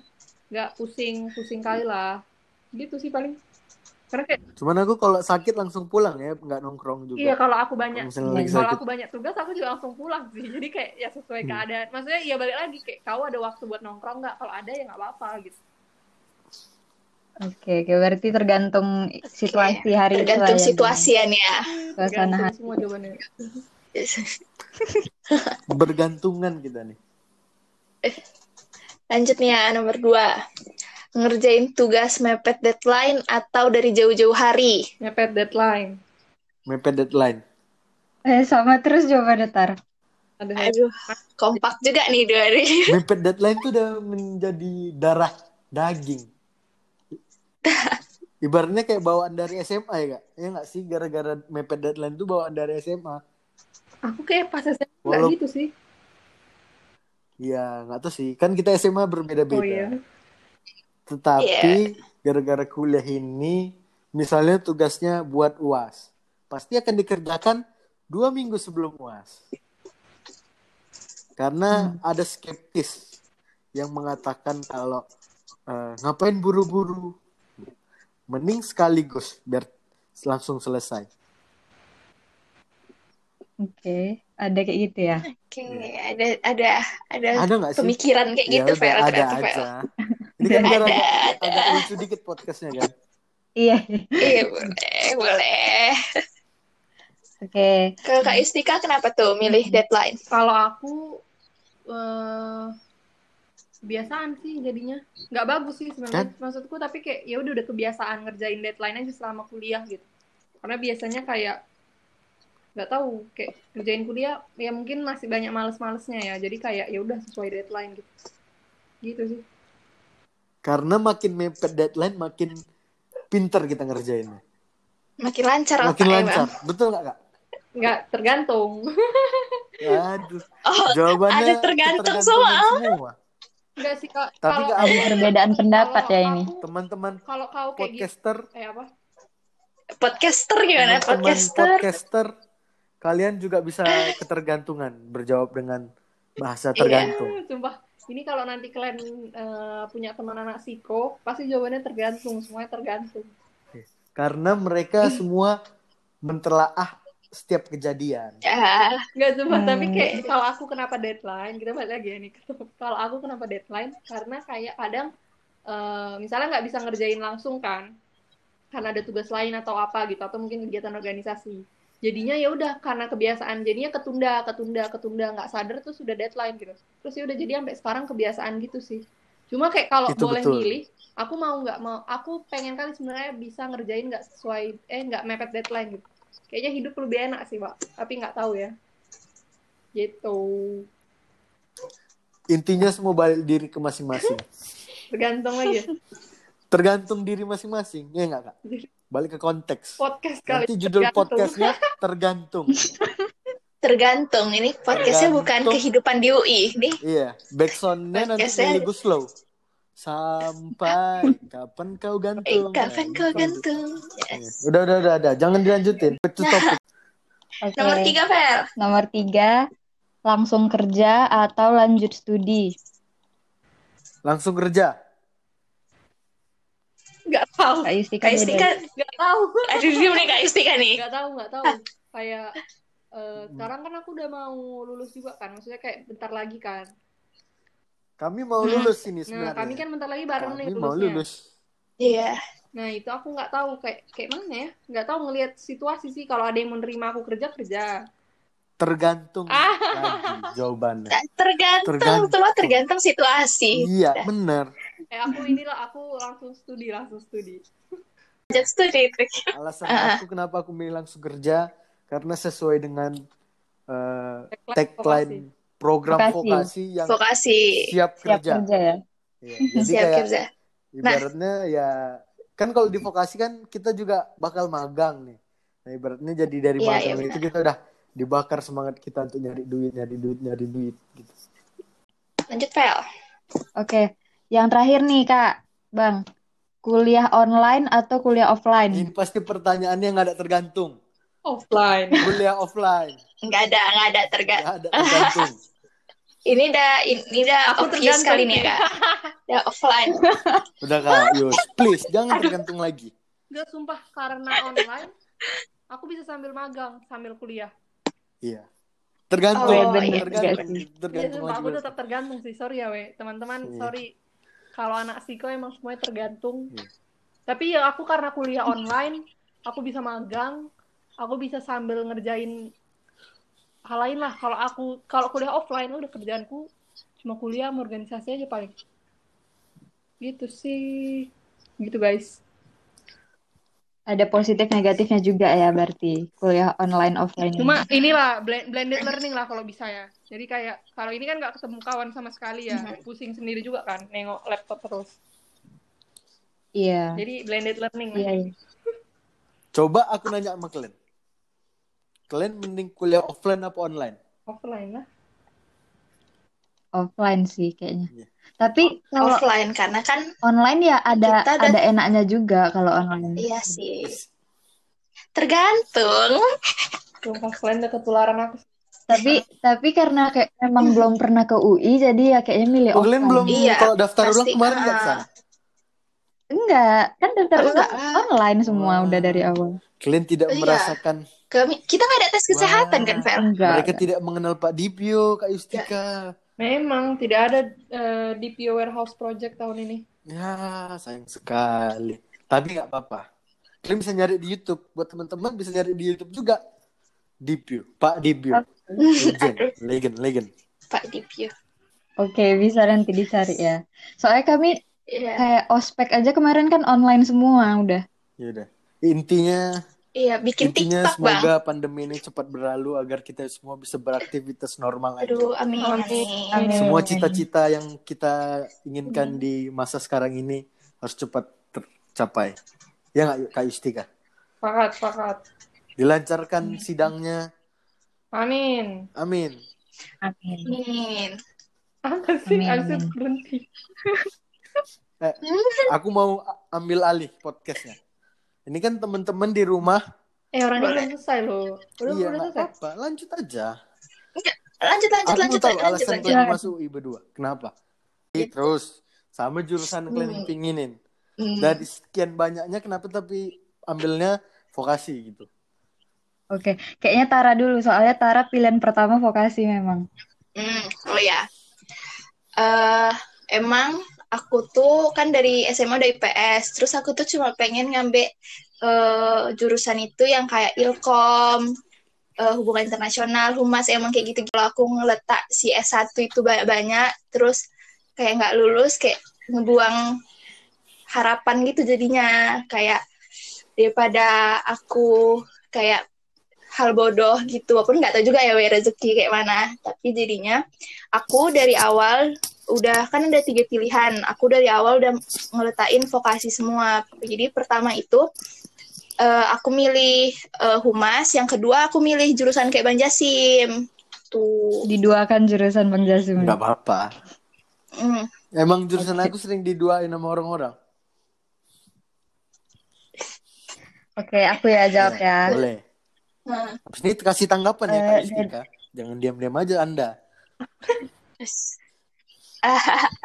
nggak pusing-pusing kali lah. Gitu sih paling. Karena kayak Cuman aku kalau sakit langsung pulang ya, nggak nongkrong juga. iya kalau aku banyak kalau sakit. aku banyak tugas aku juga langsung pulang sih. Jadi kayak ya sesuai Hmm. keadaan. Maksudnya ya balik lagi kayak kau ada waktu buat nongkrong nggak? Kalau ada ya nggak apa-apa gitu. Oke, oke, berarti tergantung situasi hari itu Tergantung lah ya, situasiannya. suasana Tergantung hati. semua jawabannya. Bergantungan kita nih. Lanjut nih ya, nomor dua. Ngerjain tugas mepet deadline atau dari jauh-jauh hari? Mepet deadline. Mepet deadline. Eh, sama terus jawabannya Tar. Ada Aduh, kompak juga nih dua hari. Mepet deadline tuh udah menjadi darah daging. Ibaratnya kayak bawaan dari SMA ya kak? Ya nggak sih gara-gara mepet deadline tuh bawaan dari SMA. Aku kayak pas SMA nggak Walau- gitu sih. Ya nggak tahu sih. Kan kita SMA berbeda-beda. Oh iya. Tetapi gara-gara kuliah ini, misalnya tugasnya buat uas, pasti akan dikerjakan dua minggu sebelum uas. Karena ada skeptis yang mengatakan kalau eh, ngapain buru-buru, mending sekaligus biar langsung selesai. Oke, ada kayak gitu ya. Oke, ada ada ada Ada nggak sih? pemikiran kayak Ya gitu, Vera, ada ternyata, Vera. aja. Ini kan Ada, ada. agak lucu dikit podcastnya kan. Iya. Iya, boleh, boleh. Oke. Kalau Kak Istika kenapa tuh milih deadline? Kalau aku eh kebiasaan sih jadinya nggak bagus sih sebenarnya maksudku tapi kayak ya udah udah kebiasaan ngerjain deadline aja selama kuliah gitu karena biasanya kayak nggak tahu kayak ngerjain kuliah ya mungkin masih banyak males-malesnya ya jadi kayak ya udah sesuai deadline gitu gitu sih Karena makin mepet deadline, makin pinter kita ngerjainnya. Makin lancar Makin otaknya, lancar. Bang. Betul nggak kak? nggak tergantung Aduh. Oh, Jawabannya ada tergantung ketergantungan semua. nggak sih kak Tapi kalau Ada perbedaan pendapat kalau ya ini. Teman-teman kalau kau kayak gitu podcaster, eh apa podcaster gimana? Podcaster. podcaster, kalian juga bisa ketergantungan berjawab dengan bahasa Iya. tergantung. Sumpah, ini kalau nanti kalian eh, punya teman anak psiko, pasti jawabannya tergantung, semuanya tergantung. Karena mereka semua mentelaah setiap kejadian. Ya, Enggak sumpah, Hmm. tapi kayak kalau aku kenapa deadline, kita balik lagi ya nih. Kalau aku kenapa deadline, karena kayak kadang eh, misalnya nggak bisa ngerjain langsung kan, karena ada tugas lain atau apa gitu, atau mungkin kegiatan organisasi. Jadinya ya udah karena kebiasaan, jadinya ketunda, ketunda, ketunda, nggak sadar tuh sudah deadline gitu. Terus ya udah jadi sampai sekarang kebiasaan gitu sih. Cuma kayak kalau Itu boleh betul. milih, aku mau nggak mau, aku pengen kali sebenarnya bisa ngerjain nggak sesuai, eh nggak mepet deadline gitu. Kayaknya hidup lebih enak sih, Pak. Tapi nggak tahu ya. Gitu. Intinya semua balik diri ke masing-masing. Tergantung aja. Tergantung diri masing-masing. Ya nggak kak? Balik ke konteks. Podcast kali. Nanti judul tergantung. podcastnya tergantung. tergantung. Ini podcastnya bukan Tergantung. kehidupan di UI. Nih, Iya, backsoundnya nanti Melly Guslow. Sampai kapan kau Eh, gantung? kapan Nah, kau gantung? Yes. Udah, udah, udah, udah. Jangan dilanjutin. Back to topic. Oke. Nomor tiga, Fel. Nomor tiga, langsung kerja atau lanjut studi? Langsung kerja. Nggak tahu. Kak Yustika Kak beda. Istika, Nggak tahu. aduh diem nih Kak Istika nih. Nggak tahu, nggak tahu. Kayak eh, sekarang kan aku udah mau lulus juga kan. Maksudnya kayak bentar lagi kan. Kami mau Hmm. lulus ini Nah, sebenarnya. kami kan bentar lagi bareng nih Kami mau lulusnya. lulus. Iya. Nah, itu aku nggak tahu kayak kayak mana ya. Nggak tahu ngelihat situasi sih. Kalau ada yang menerima aku kerja, kerja. Tergantung Ah. lagi jawabannya. Tergantung, Tergantung. cuma tergantung situasi. Iya, bener. Eh, aku inilah, aku langsung studi, langsung studi. Lanjut studi trik. Alasan aku kenapa aku milih langsung kerja karena sesuai dengan eh, Tagline program Vokasi. vokasi yang Vokasi. siap Siap kerja. kerja ya? Iya, Jadi Siap kayak kerja. ibaratnya ya kan kalau di vokasi kan kita juga bakal magang nih. Nah, ibaratnya jadi dari Iya, magang iya, itu kita udah dibakar semangat kita untuk nyari duit, nyari duit, nyari duit gitu. Lanjut, Fel. Oke. Yang terakhir nih, Kak. Bang. Kuliah online atau kuliah offline? Ini pasti pertanyaannya nggak ada tergantung. Offline. Kuliah offline, Nggak ada, nggak ada tergantung. nggak ada tergantung. Ini udah, ini udah Aku obvious tergantung kali nih. Kak. Udah offline. Udah kak, Yus, please jangan tergantung lagi. Nggak sumpah karena online, aku bisa sambil magang, sambil kuliah. Iya. Tergantung, Oh, iya, tergantung, juga sih. Iya, tergantung sumpah lagi. aku tetap tergantung sih. Sorry ya, we. Teman-teman, Iya. sorry. Kalau anak psiko emang semuanya tergantung. Iya. Tapi ya aku karena kuliah online, aku bisa magang, aku bisa sambil ngerjain hal lain lah. Kalau aku kalau kuliah offline udah kerjaanku cuma kuliah sama organisasi aja paling. Gitu sih. Gitu guys. Ada positif negatifnya juga ya berarti kuliah online offline. Cuma inilah blend- blended learning lah kalau bisa ya. Jadi kayak kalau ini kan nggak ketemu kawan sama sekali ya, pusing sendiri juga kan nengok laptop terus. Iya. Jadi blended learning lah. Iya, iya. Coba aku nanya sama kalian. Kalian mending kuliah offline apa online? Offline lah. Offline sih kayaknya. Iya. Tapi kalau Offline, karena kan online ya ada ada enaknya juga kalau online. iya sih. Tergantung. Kalian udah ketularan aku. Tapi tapi karena kayak memang belum pernah ke UI jadi ya kayaknya milih Oh, kalian offline. belum Iya, kalau daftar ulang kemarin nggak Ah. San? Enggak, kan daftar Oh, ulang enggak. online semua Wah. udah dari awal. Kalian tidak Iya. merasakan Kami, kita nggak ada tes kesehatan Wah. kan, Fel? Enggak. mereka tidak mengenal Pak Dipio, Kak Yustika. Memang tidak ada eh, DPO warehouse project tahun ini. Ya, sayang sekali. Tapi nggak apa-apa. Kalian bisa nyari di YouTube. Buat teman-teman bisa nyari di YouTube juga. Dipio, Pak Dipio. Legend, legend, legend. Pak Dipio. Oke, bisa nanti dicari ya. Soalnya kami Iya. kayak ospek aja kemarin kan online semua udah. Ya udah. Intinya Iya, bikin intinya TikTok, Bang. semoga pandemi ini cepat berlalu agar kita semua bisa beraktivitas normal lagi. Aduh, amin, amin. Amin. Semua cita-cita yang kita inginkan di masa sekarang ini harus cepat tercapai. Ya nggak Kak Yustika? Pakat, pakat. Dilancarkan sidangnya. Amin. Amin. Amin. Amin. Apa sih? Amin, amin. berhenti. Eh, aku mau ambil alih podcastnya. Ini kan teman-teman di rumah. Eh, orang ini Boleh. belum selesai loh. Udah, iya, udah selesai. apa-apa. Lanjut aja. Lanjut, lanjut, Aku lanjut, tahu lanjut, alasan lanjut. kalian masuk UI berdua. Kenapa? Terus sama jurusan yang kalian Hmm. pinginin. Hmm. Dari sekian banyaknya kenapa tapi ambilnya vokasi gitu. Oke, kayaknya Tara dulu soalnya Tara pilihan pertama vokasi memang. Hmm, oh ya. eh emang aku tuh kan dari SMA udah IPS, terus aku tuh cuma pengen ngambil eh, jurusan itu yang kayak Ilkom, eh, hubungan internasional, humas, emang kayak gitu. Kalau aku ngeletak si S1 itu banyak-banyak, terus kayak nggak lulus, kayak ngebuang harapan gitu jadinya. Kayak daripada aku kayak hal bodoh gitu walaupun nggak tahu juga ya rezeki kayak mana tapi jadinya aku dari awal udah kan ada tiga pilihan aku dari awal udah ngeletain vokasi semua jadi pertama itu eh, aku milih eh, humas yang kedua aku milih jurusan kayak Banjasim tuh Diduakan jurusan Bang Jasim. Nggak apa-apa. Hmm. Emang jurusan aku sering diduain sama orang-orang. Oke, aku ya jawab ya. Boleh. Nah, Habis ini kasih tanggapan ya Eh, Kak Istika. Jangan diam-diam aja Anda.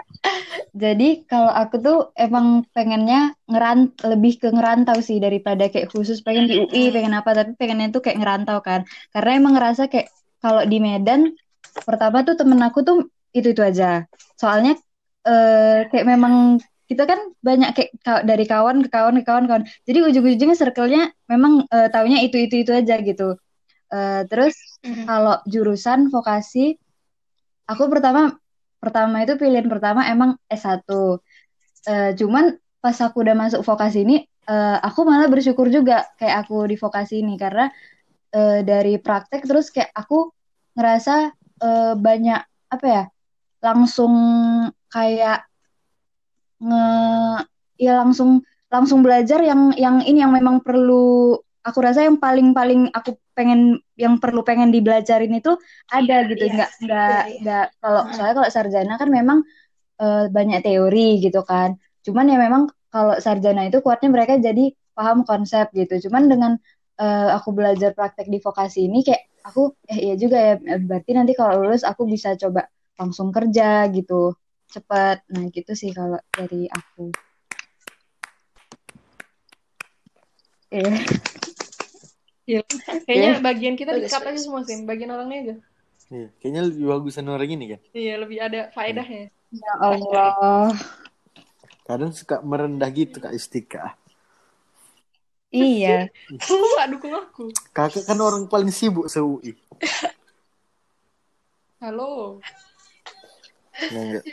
Jadi kalau aku tuh emang pengennya ngeran lebih ke ngerantau sih daripada kayak khusus pengen di UI, pengen apa, tapi pengennya tuh kayak ngerantau kan. Karena emang ngerasa kayak kalau di Medan pertama tuh temen aku tuh itu-itu aja. Soalnya eh, kayak memang kita kan banyak kayak ka- dari kawan ke kawan ke kawan kawan. Jadi ujung-ujungnya circle-nya memang eh, taunya itu-itu itu aja gitu. Eh, terus mm, kalau jurusan vokasi, aku pertama pertama itu pilihan pertama emang S1. Eh, cuman pas aku udah masuk vokasi ini, eh, aku malah bersyukur juga kayak aku di vokasi ini karena eh, dari praktek terus kayak aku ngerasa eh, banyak apa ya, langsung kayak nge ya langsung langsung belajar yang yang ini yang memang perlu aku rasa yang paling paling aku pengen yang perlu pengen dibelajarin itu ada gitu. Iya, nggak iya. nggak. Kalau Hmm. soalnya kalau sarjana kan memang eh, banyak teori gitu kan. Cuman ya memang kalau sarjana itu kuatnya mereka jadi paham konsep gitu. Cuman dengan eh, aku belajar praktek di vokasi ini kayak aku eh iya juga ya. Eh, berarti nanti kalau lulus aku bisa coba langsung kerja gitu. Cepat. Nah gitu sih kalau dari aku. Iya. Iya. Kayaknya bagian kita Bagus, di-cut aja semua sih, bagian orangnya aja. Iya, kayaknya lebih bagusan orang ini kan. Iya, lebih ada faedahnya. Ya Allah. Kadang suka merendah gitu Kak Istika. Iya. Kamu gak dukung aku. Kakak kan orang paling sibuk se-UI. Halo. Nah, enggak.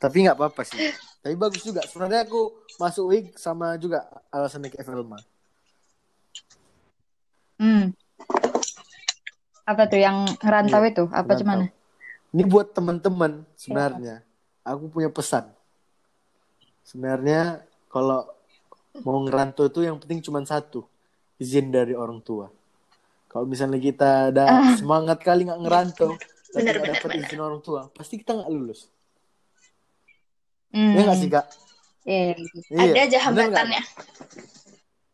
Tapi nggak apa-apa sih. Tapi bagus juga. Sebenarnya aku masuk UI sama juga alasannya kayak Velma. Hmm. Apa tuh yang ngerantau Iya, itu? Apa Ngerantau. cuman? Ini buat teman-teman sebenarnya. Aku punya pesan. Sebenarnya kalau mau ngerantau itu yang penting cuma satu. Izin dari orang tua. Kalau misalnya kita ada Ah. semangat kali nggak ngerantau, tapi Bener, nggak dapat bener. izin orang tua, pasti kita nggak lulus. Hmm. Ya nggak sih kak? Iya. Iya. ada aja hambatannya.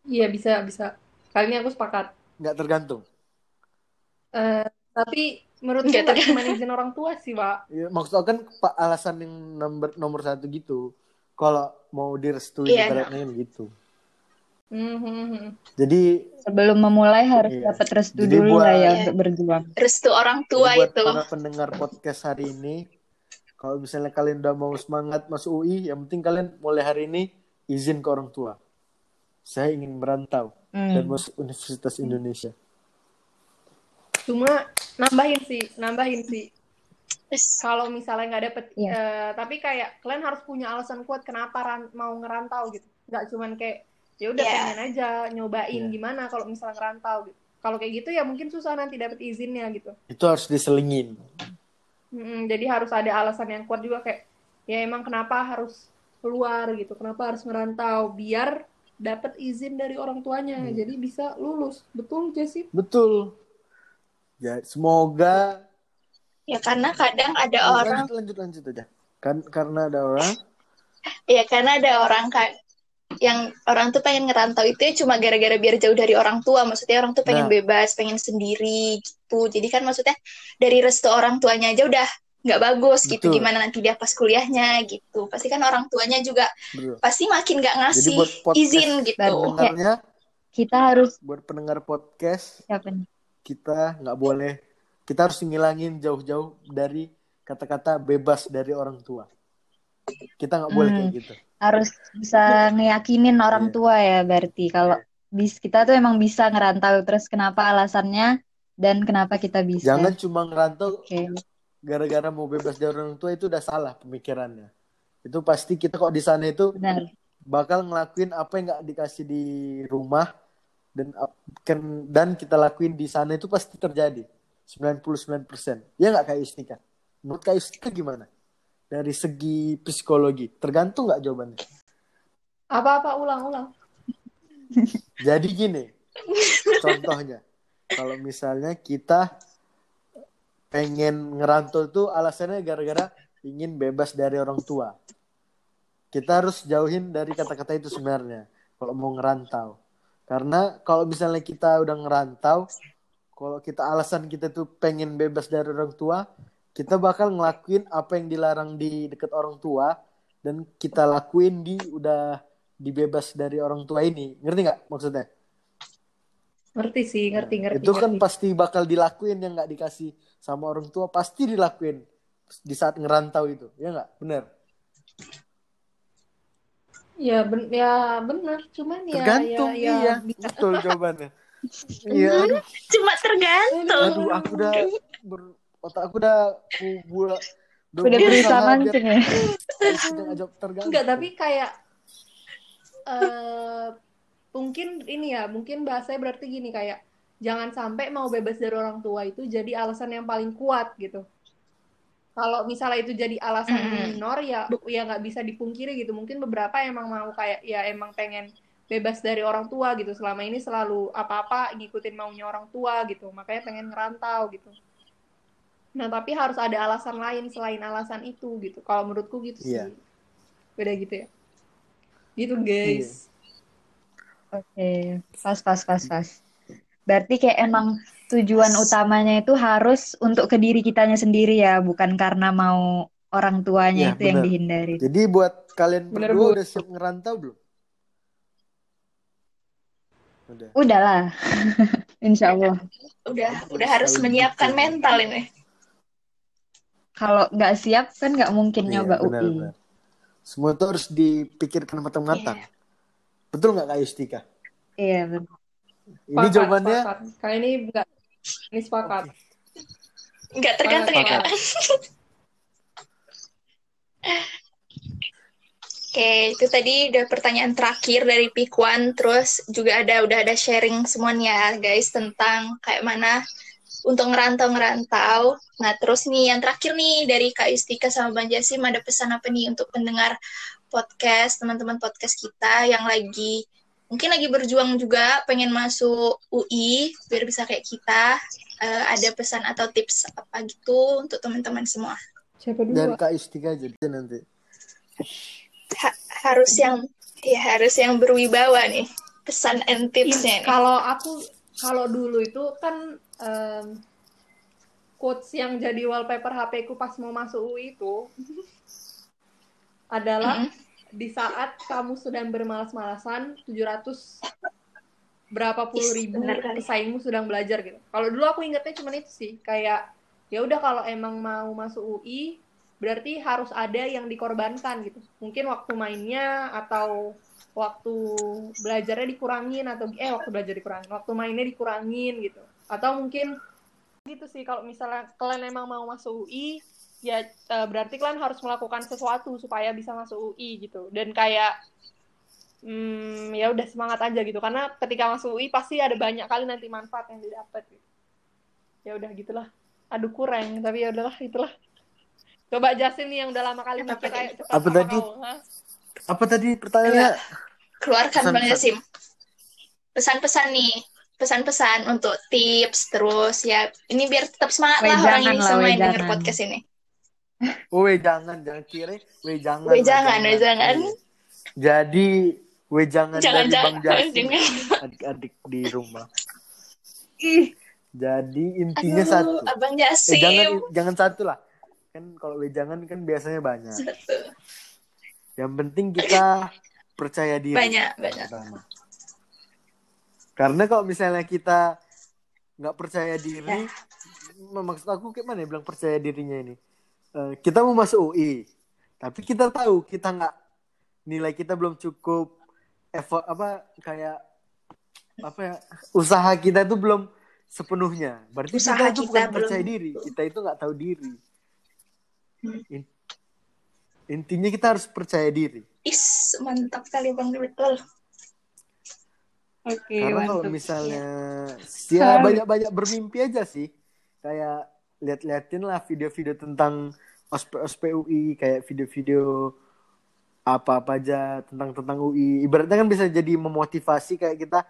Iya, bisa, bisa. Kali ini aku sepakat. Nggak tergantung. Eh, tapi Nggak nggak cuma izin orang tua sih, Pak. Ya, maksud aku kan pak alasan yang nomor nomor satu gitu. Kalau mau direstui Iya. ibaratnya kan gitu. Hmm, hmm, hmm. Jadi Sebelum memulai harus Iya. dapat restu Jadi dulu lah ya Iya. untuk berjuang. Restu orang tua buat itu. para pendengar podcast hari ini, kalau misalnya kalian udah mau semangat masuk UI, yang penting kalian mulai hari ini izin ke orang tua. Saya ingin merantau dan Hmm. masuk Universitas Indonesia. Cuma nambahin sih, nambahin sih. Kalau misalnya nggak dapet, Iya. eh, tapi kayak kalian harus punya alasan kuat kenapa ran- mau ngerantau gitu. Nggak cuman kayak ya udah Iya. pengen aja nyobain Iya. gimana kalau misalnya ngerantau gitu. Kalau kayak gitu ya mungkin susah nanti dapet izinnya gitu. Itu harus diselingin. Mm-mm, jadi harus ada alasan yang kuat juga kayak ya emang kenapa harus keluar gitu, kenapa harus merantau biar dapat izin dari orang tuanya, Hmm. jadi bisa lulus. Betul Jessy? Betul. Ya, semoga ya karena kadang ada lanjut, orang, lanjut lanjut lanjut aja. Kan karena ada orang ya karena ada orang kan yang orang tuh pengen ngerantau itu ya cuma gara-gara biar jauh dari orang tua. Maksudnya orang tuh pengen Nah. bebas, pengen sendiri gitu. Jadi kan maksudnya dari restu orang tuanya aja udah nggak bagus gitu. Betul. Gimana nanti dia pas kuliahnya gitu. Pasti kan orang tuanya juga bro. pasti makin nggak Jadi ngasih buat podcast izin gitu. Pendengarnya, Kita harus buat pendengar podcast, siapa nih? kita nggak boleh kita harus ngilangin jauh-jauh dari kata-kata bebas dari orang tua kita nggak boleh Hmm. kayak gitu Harus bisa ngeyakinin orang Iya. tua ya berarti kalau bis kita tuh emang bisa ngerantau terus kenapa alasannya dan kenapa kita bisa. jangan cuma ngerantau Oke. Gara-gara mau bebas dari orang tua itu udah salah pemikirannya. Itu pasti kita kok di sana itu Benar. bakal ngelakuin apa yang nggak dikasih di rumah dan kan dan kita lakuin di sana itu pasti terjadi. 99% ya nggak kayak Istika menurut kayak Istika gimana? Dari segi psikologi. Tergantung nggak jawabannya? Apa-apa ulang-ulang. Jadi gini, contohnya, kalau misalnya kita pengen ngerantau itu alasannya gara-gara ingin bebas dari orang tua. Kita harus jauhin dari kata-kata itu sebenarnya kalau mau ngerantau. Karena kalau misalnya kita udah ngerantau, kalau kita alasan kita tuh pengen bebas dari orang tua, kita bakal ngelakuin apa yang dilarang di dekat orang tua dan kita lakuin di udah dibebas dari orang tua ini. Ngerti nggak maksudnya? Ngerti sih, ngerti, ngerti. Itu kan ngerti. pasti bakal dilakuin yang nggak dikasih sama orang tua, pasti dilakuin di saat ngerantau itu. Ya nggak? Bener. Ya, ben ya benar, cuman ya Tergantung, ya, ya iya. bisa. Betul jawabannya. Iya, Cuma tergantung. aduh, aku udah ber, otak aku udah kubur. Udah berusaha mancing ya. tergantung. Enggak, tapi kayak eh mungkin ini ya, mungkin bahasanya berarti gini kayak jangan sampai mau bebas dari orang tua itu jadi alasan yang paling kuat gitu. Kalau misalnya itu jadi alasan Mm-mm. minor ya ya nggak bisa dipungkiri gitu. Mungkin beberapa emang mau kayak ya emang pengen bebas dari orang tua gitu. Selama ini selalu apa-apa ngikutin maunya orang tua gitu. Makanya pengen ngerantau gitu. Nah, tapi harus ada alasan lain selain alasan itu gitu. Kalau menurutku gitu sih. Iya. Beda gitu ya. Gitu, guys. Oke, pas pas pas pas. Berarti kayak emang tujuan utamanya itu harus untuk ke diri kitanya sendiri ya, bukan karena mau orang tuanya Iya, itu yang benar. dihindari. Jadi buat kalian Bener, berdua Bu. udah siap ngerantau belum? Udah. Udahlah, insya Allah. Udah, udah harus menyiapkan mental ini. Kalau nggak siap kan nggak mungkin Iya, nyoba benar, UI. benar. Semua itu harus dipikirkan matang-matang. Iya. Betul nggak Kak Yustika? Iya benar. Ini Sepakat, jawabannya sepakat. Kali ini enggak. Ini sepakat. Nggak tergantung ya, Kak? Oke, itu tadi udah pertanyaan terakhir dari Pikwan, terus juga ada udah ada sharing semuanya guys tentang kayak mana untuk ngerantau-ngerantau. Nah, terus nih yang terakhir nih dari Kak Yustika sama Bang Jasim ada pesan apa nih untuk pendengar podcast, teman-teman podcast kita yang lagi mungkin lagi berjuang juga pengen masuk UI biar bisa kayak kita. Eh, ada pesan atau tips apa gitu untuk teman-teman semua? Siapa dulu? dari Kak Yustika aja nanti. Ha- harus yang ya harus yang berwibawa nih pesan and tipsnya. Kalau aku kalau dulu itu kan em, quotes yang jadi wallpaper HP ku pas mau masuk UI itu adalah Mm-mm. Di saat kamu sedang bermalas-malasan 700 berapa puluh ribu pesaingmu sedang belajar gitu. Kalau dulu aku ingetnya cuma itu sih, kayak ya udah kalau emang mau masuk UI berarti harus ada yang dikorbankan gitu. Mungkin waktu mainnya atau waktu belajarnya dikurangin atau eh waktu belajar dikurangin, waktu mainnya dikurangin gitu. Atau mungkin gitu sih kalau misalnya kalian emang mau masuk UI ya eh, berarti kalian harus melakukan sesuatu supaya bisa masuk UI gitu. Dan kayak hmm, ya udah semangat aja gitu karena ketika masuk UI pasti ada banyak kali nanti manfaat yang didapat gitu. Ya udah gitulah. Aduh kurang tapi ya udahlah itulah. Coba Jasin nih yang udah lama kali mikir kayak Apa tadi? kau, ha? Apa tadi pertanyaannya? Keluarkan Pesan- Bang Yasim. Pesan-pesan nih, pesan-pesan untuk tips terus ya. Ini biar tetap semangat lah orang ini semua yang denger podcast ini. We jangan, jangan kira, we jangan. We jangan, we jangan. Jadi, we jangan, Jangan dari jangan Bang jangan. adik-adik di rumah. Ih, Jadi intinya Aduh, satu. Abang Eh, jangan, jangan satu lah. Kan kalau we jangan kan biasanya banyak. Satu. Yang penting kita percaya diri. Banyak, banyak. Pertama. Karena kalau misalnya kita nggak percaya diri, Ya. maksud aku kayak mana ya bilang percaya dirinya ini? Eh, kita mau masuk UI, tapi kita tahu kita nggak nilai kita belum cukup effort apa kayak apa ya usaha kita itu belum sepenuhnya. Berarti Usaha kita itu kita bukan belum- percaya diri, kita itu nggak tahu diri. Hmm. In- intinya kita harus percaya diri. Is, mantap kali Bang Betul. Oke, Karena kalau misalnya ya banyak-banyak bermimpi aja sih. Kayak lihat-liatin lah video-video tentang ospek ospek UI kayak video-video apa-apa aja tentang tentang UI. Ibaratnya kan bisa jadi memotivasi kayak kita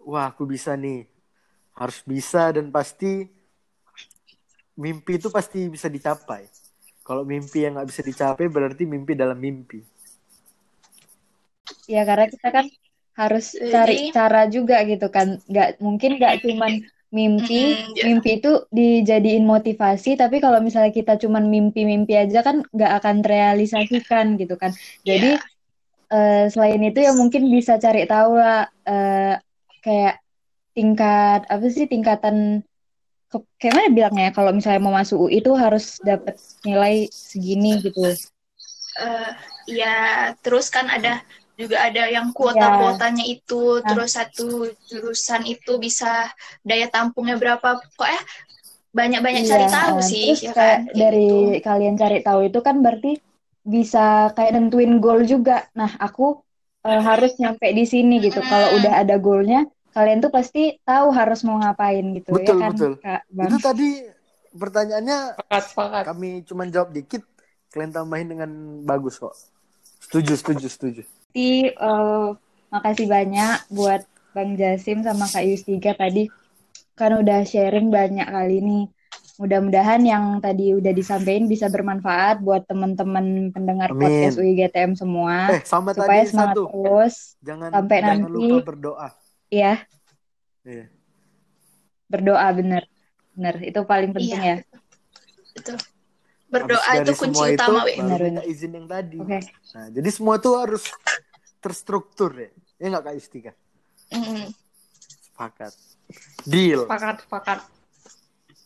wah, aku bisa nih. Harus bisa dan pasti mimpi itu pasti bisa dicapai. Kalau mimpi yang nggak bisa dicapai berarti mimpi dalam mimpi. Ya karena kita kan harus Jadi- cari cara juga gitu kan. Nggak mungkin nggak cuman mimpi, Mm-mm, ya. mimpi itu dijadiin motivasi. Tapi kalau misalnya kita cuman mimpi-mimpi aja kan nggak akan terrealisasikan gitu kan. Jadi Iya. eh, selain itu ya mungkin bisa cari tahu lah eh, kayak tingkat apa sih tingkatan ke, kayak mana bilangnya ya, kalau misalnya mau masuk UI itu harus dapat nilai segini gitu. Eh, ya terus kan ada juga ada yang Iya. kuota-kuotanya itu Nah. terus satu jurusan itu bisa daya tampungnya berapa pokoknya banyak-banyak cari Iya, tahu eh, sih terus ya kayak kan dari gitu. kalian cari tahu itu kan berarti bisa kayak nentuin goal juga. Nah, aku eh, harus nyampe di sini gitu. Kalau Mm. udah ada goalnya, kalian tuh pasti tahu harus mau ngapain gitu Betul, ya kan, betul. Kak Bang? Itu tadi pertanyaannya Sepakat, sepakat. kami cuma jawab dikit, kalian tambahin dengan bagus kok. Setuju, setuju, setuju. Jadi, eh, makasih banyak buat Bang Jasim sama Kak Yustika tadi kan udah sharing banyak kali nih. Mudah-mudahan yang tadi udah disampaikan bisa bermanfaat buat teman-teman pendengar Amin. podcast UIGTM semua. Eh, sama supaya tadi semangat satu. terus Jangan sampai jangan nanti. lupa berdoa. ya Iya. berdoa bener bener itu paling penting Iya. ya Betul. Berdoa itu kunci semua utama itu, Benar, minta benar. izin yang tadi. oke Nah, jadi semua tuh harus terstruktur ya. Ya nggak Kak Istika? Mm. Sepakat. Deal. Sepakat, sepakat.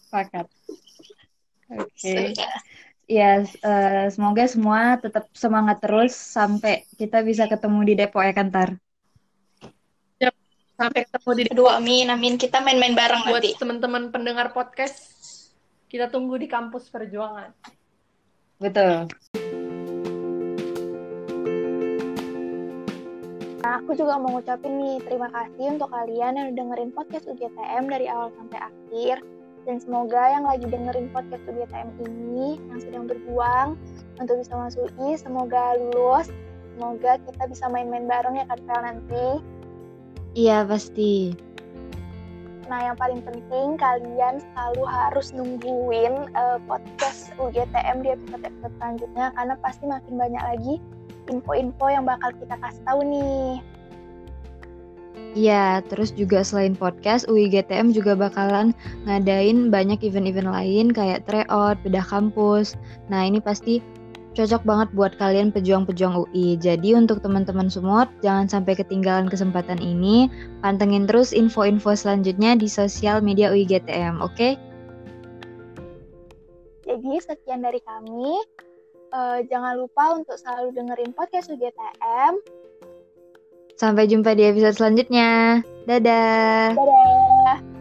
sepakat oke So, ya. ya eh, semoga semua tetap semangat terus sampai kita bisa ketemu di Depok ya Kantar Sampai ketemu di Aduh, amin amin kita main-main bareng buat nanti teman-teman pendengar podcast. Kita tunggu di kampus perjuangan. betul Nah, aku juga mau ngucapin nih terima kasih untuk kalian yang udah dengerin podcast UGTM dari awal sampai akhir. Dan semoga yang lagi dengerin podcast UGTM ini, yang sedang berjuang untuk bisa masuk UI, semoga lulus. Semoga kita bisa main-main bareng ya Kak nanti. iya pasti Nah, yang paling penting kalian selalu harus nungguin eh, podcast UGTM di episode-episode selanjutnya karena pasti makin banyak lagi info-info yang bakal kita kasih tahu nih. Iya, terus juga selain podcast, UIGTM juga bakalan ngadain banyak event-event lain kayak tryout, bedah kampus. Nah, ini pasti cocok banget buat kalian pejuang-pejuang UI. Jadi untuk teman-teman semua, jangan sampai ketinggalan kesempatan ini. Pantengin terus info-info selanjutnya di sosial media UIGTM, oke? Jadi sekian dari kami. Eh, jangan lupa untuk selalu dengerin podcast UGTM. Sampai jumpa di episode selanjutnya. Dadah! Dadah!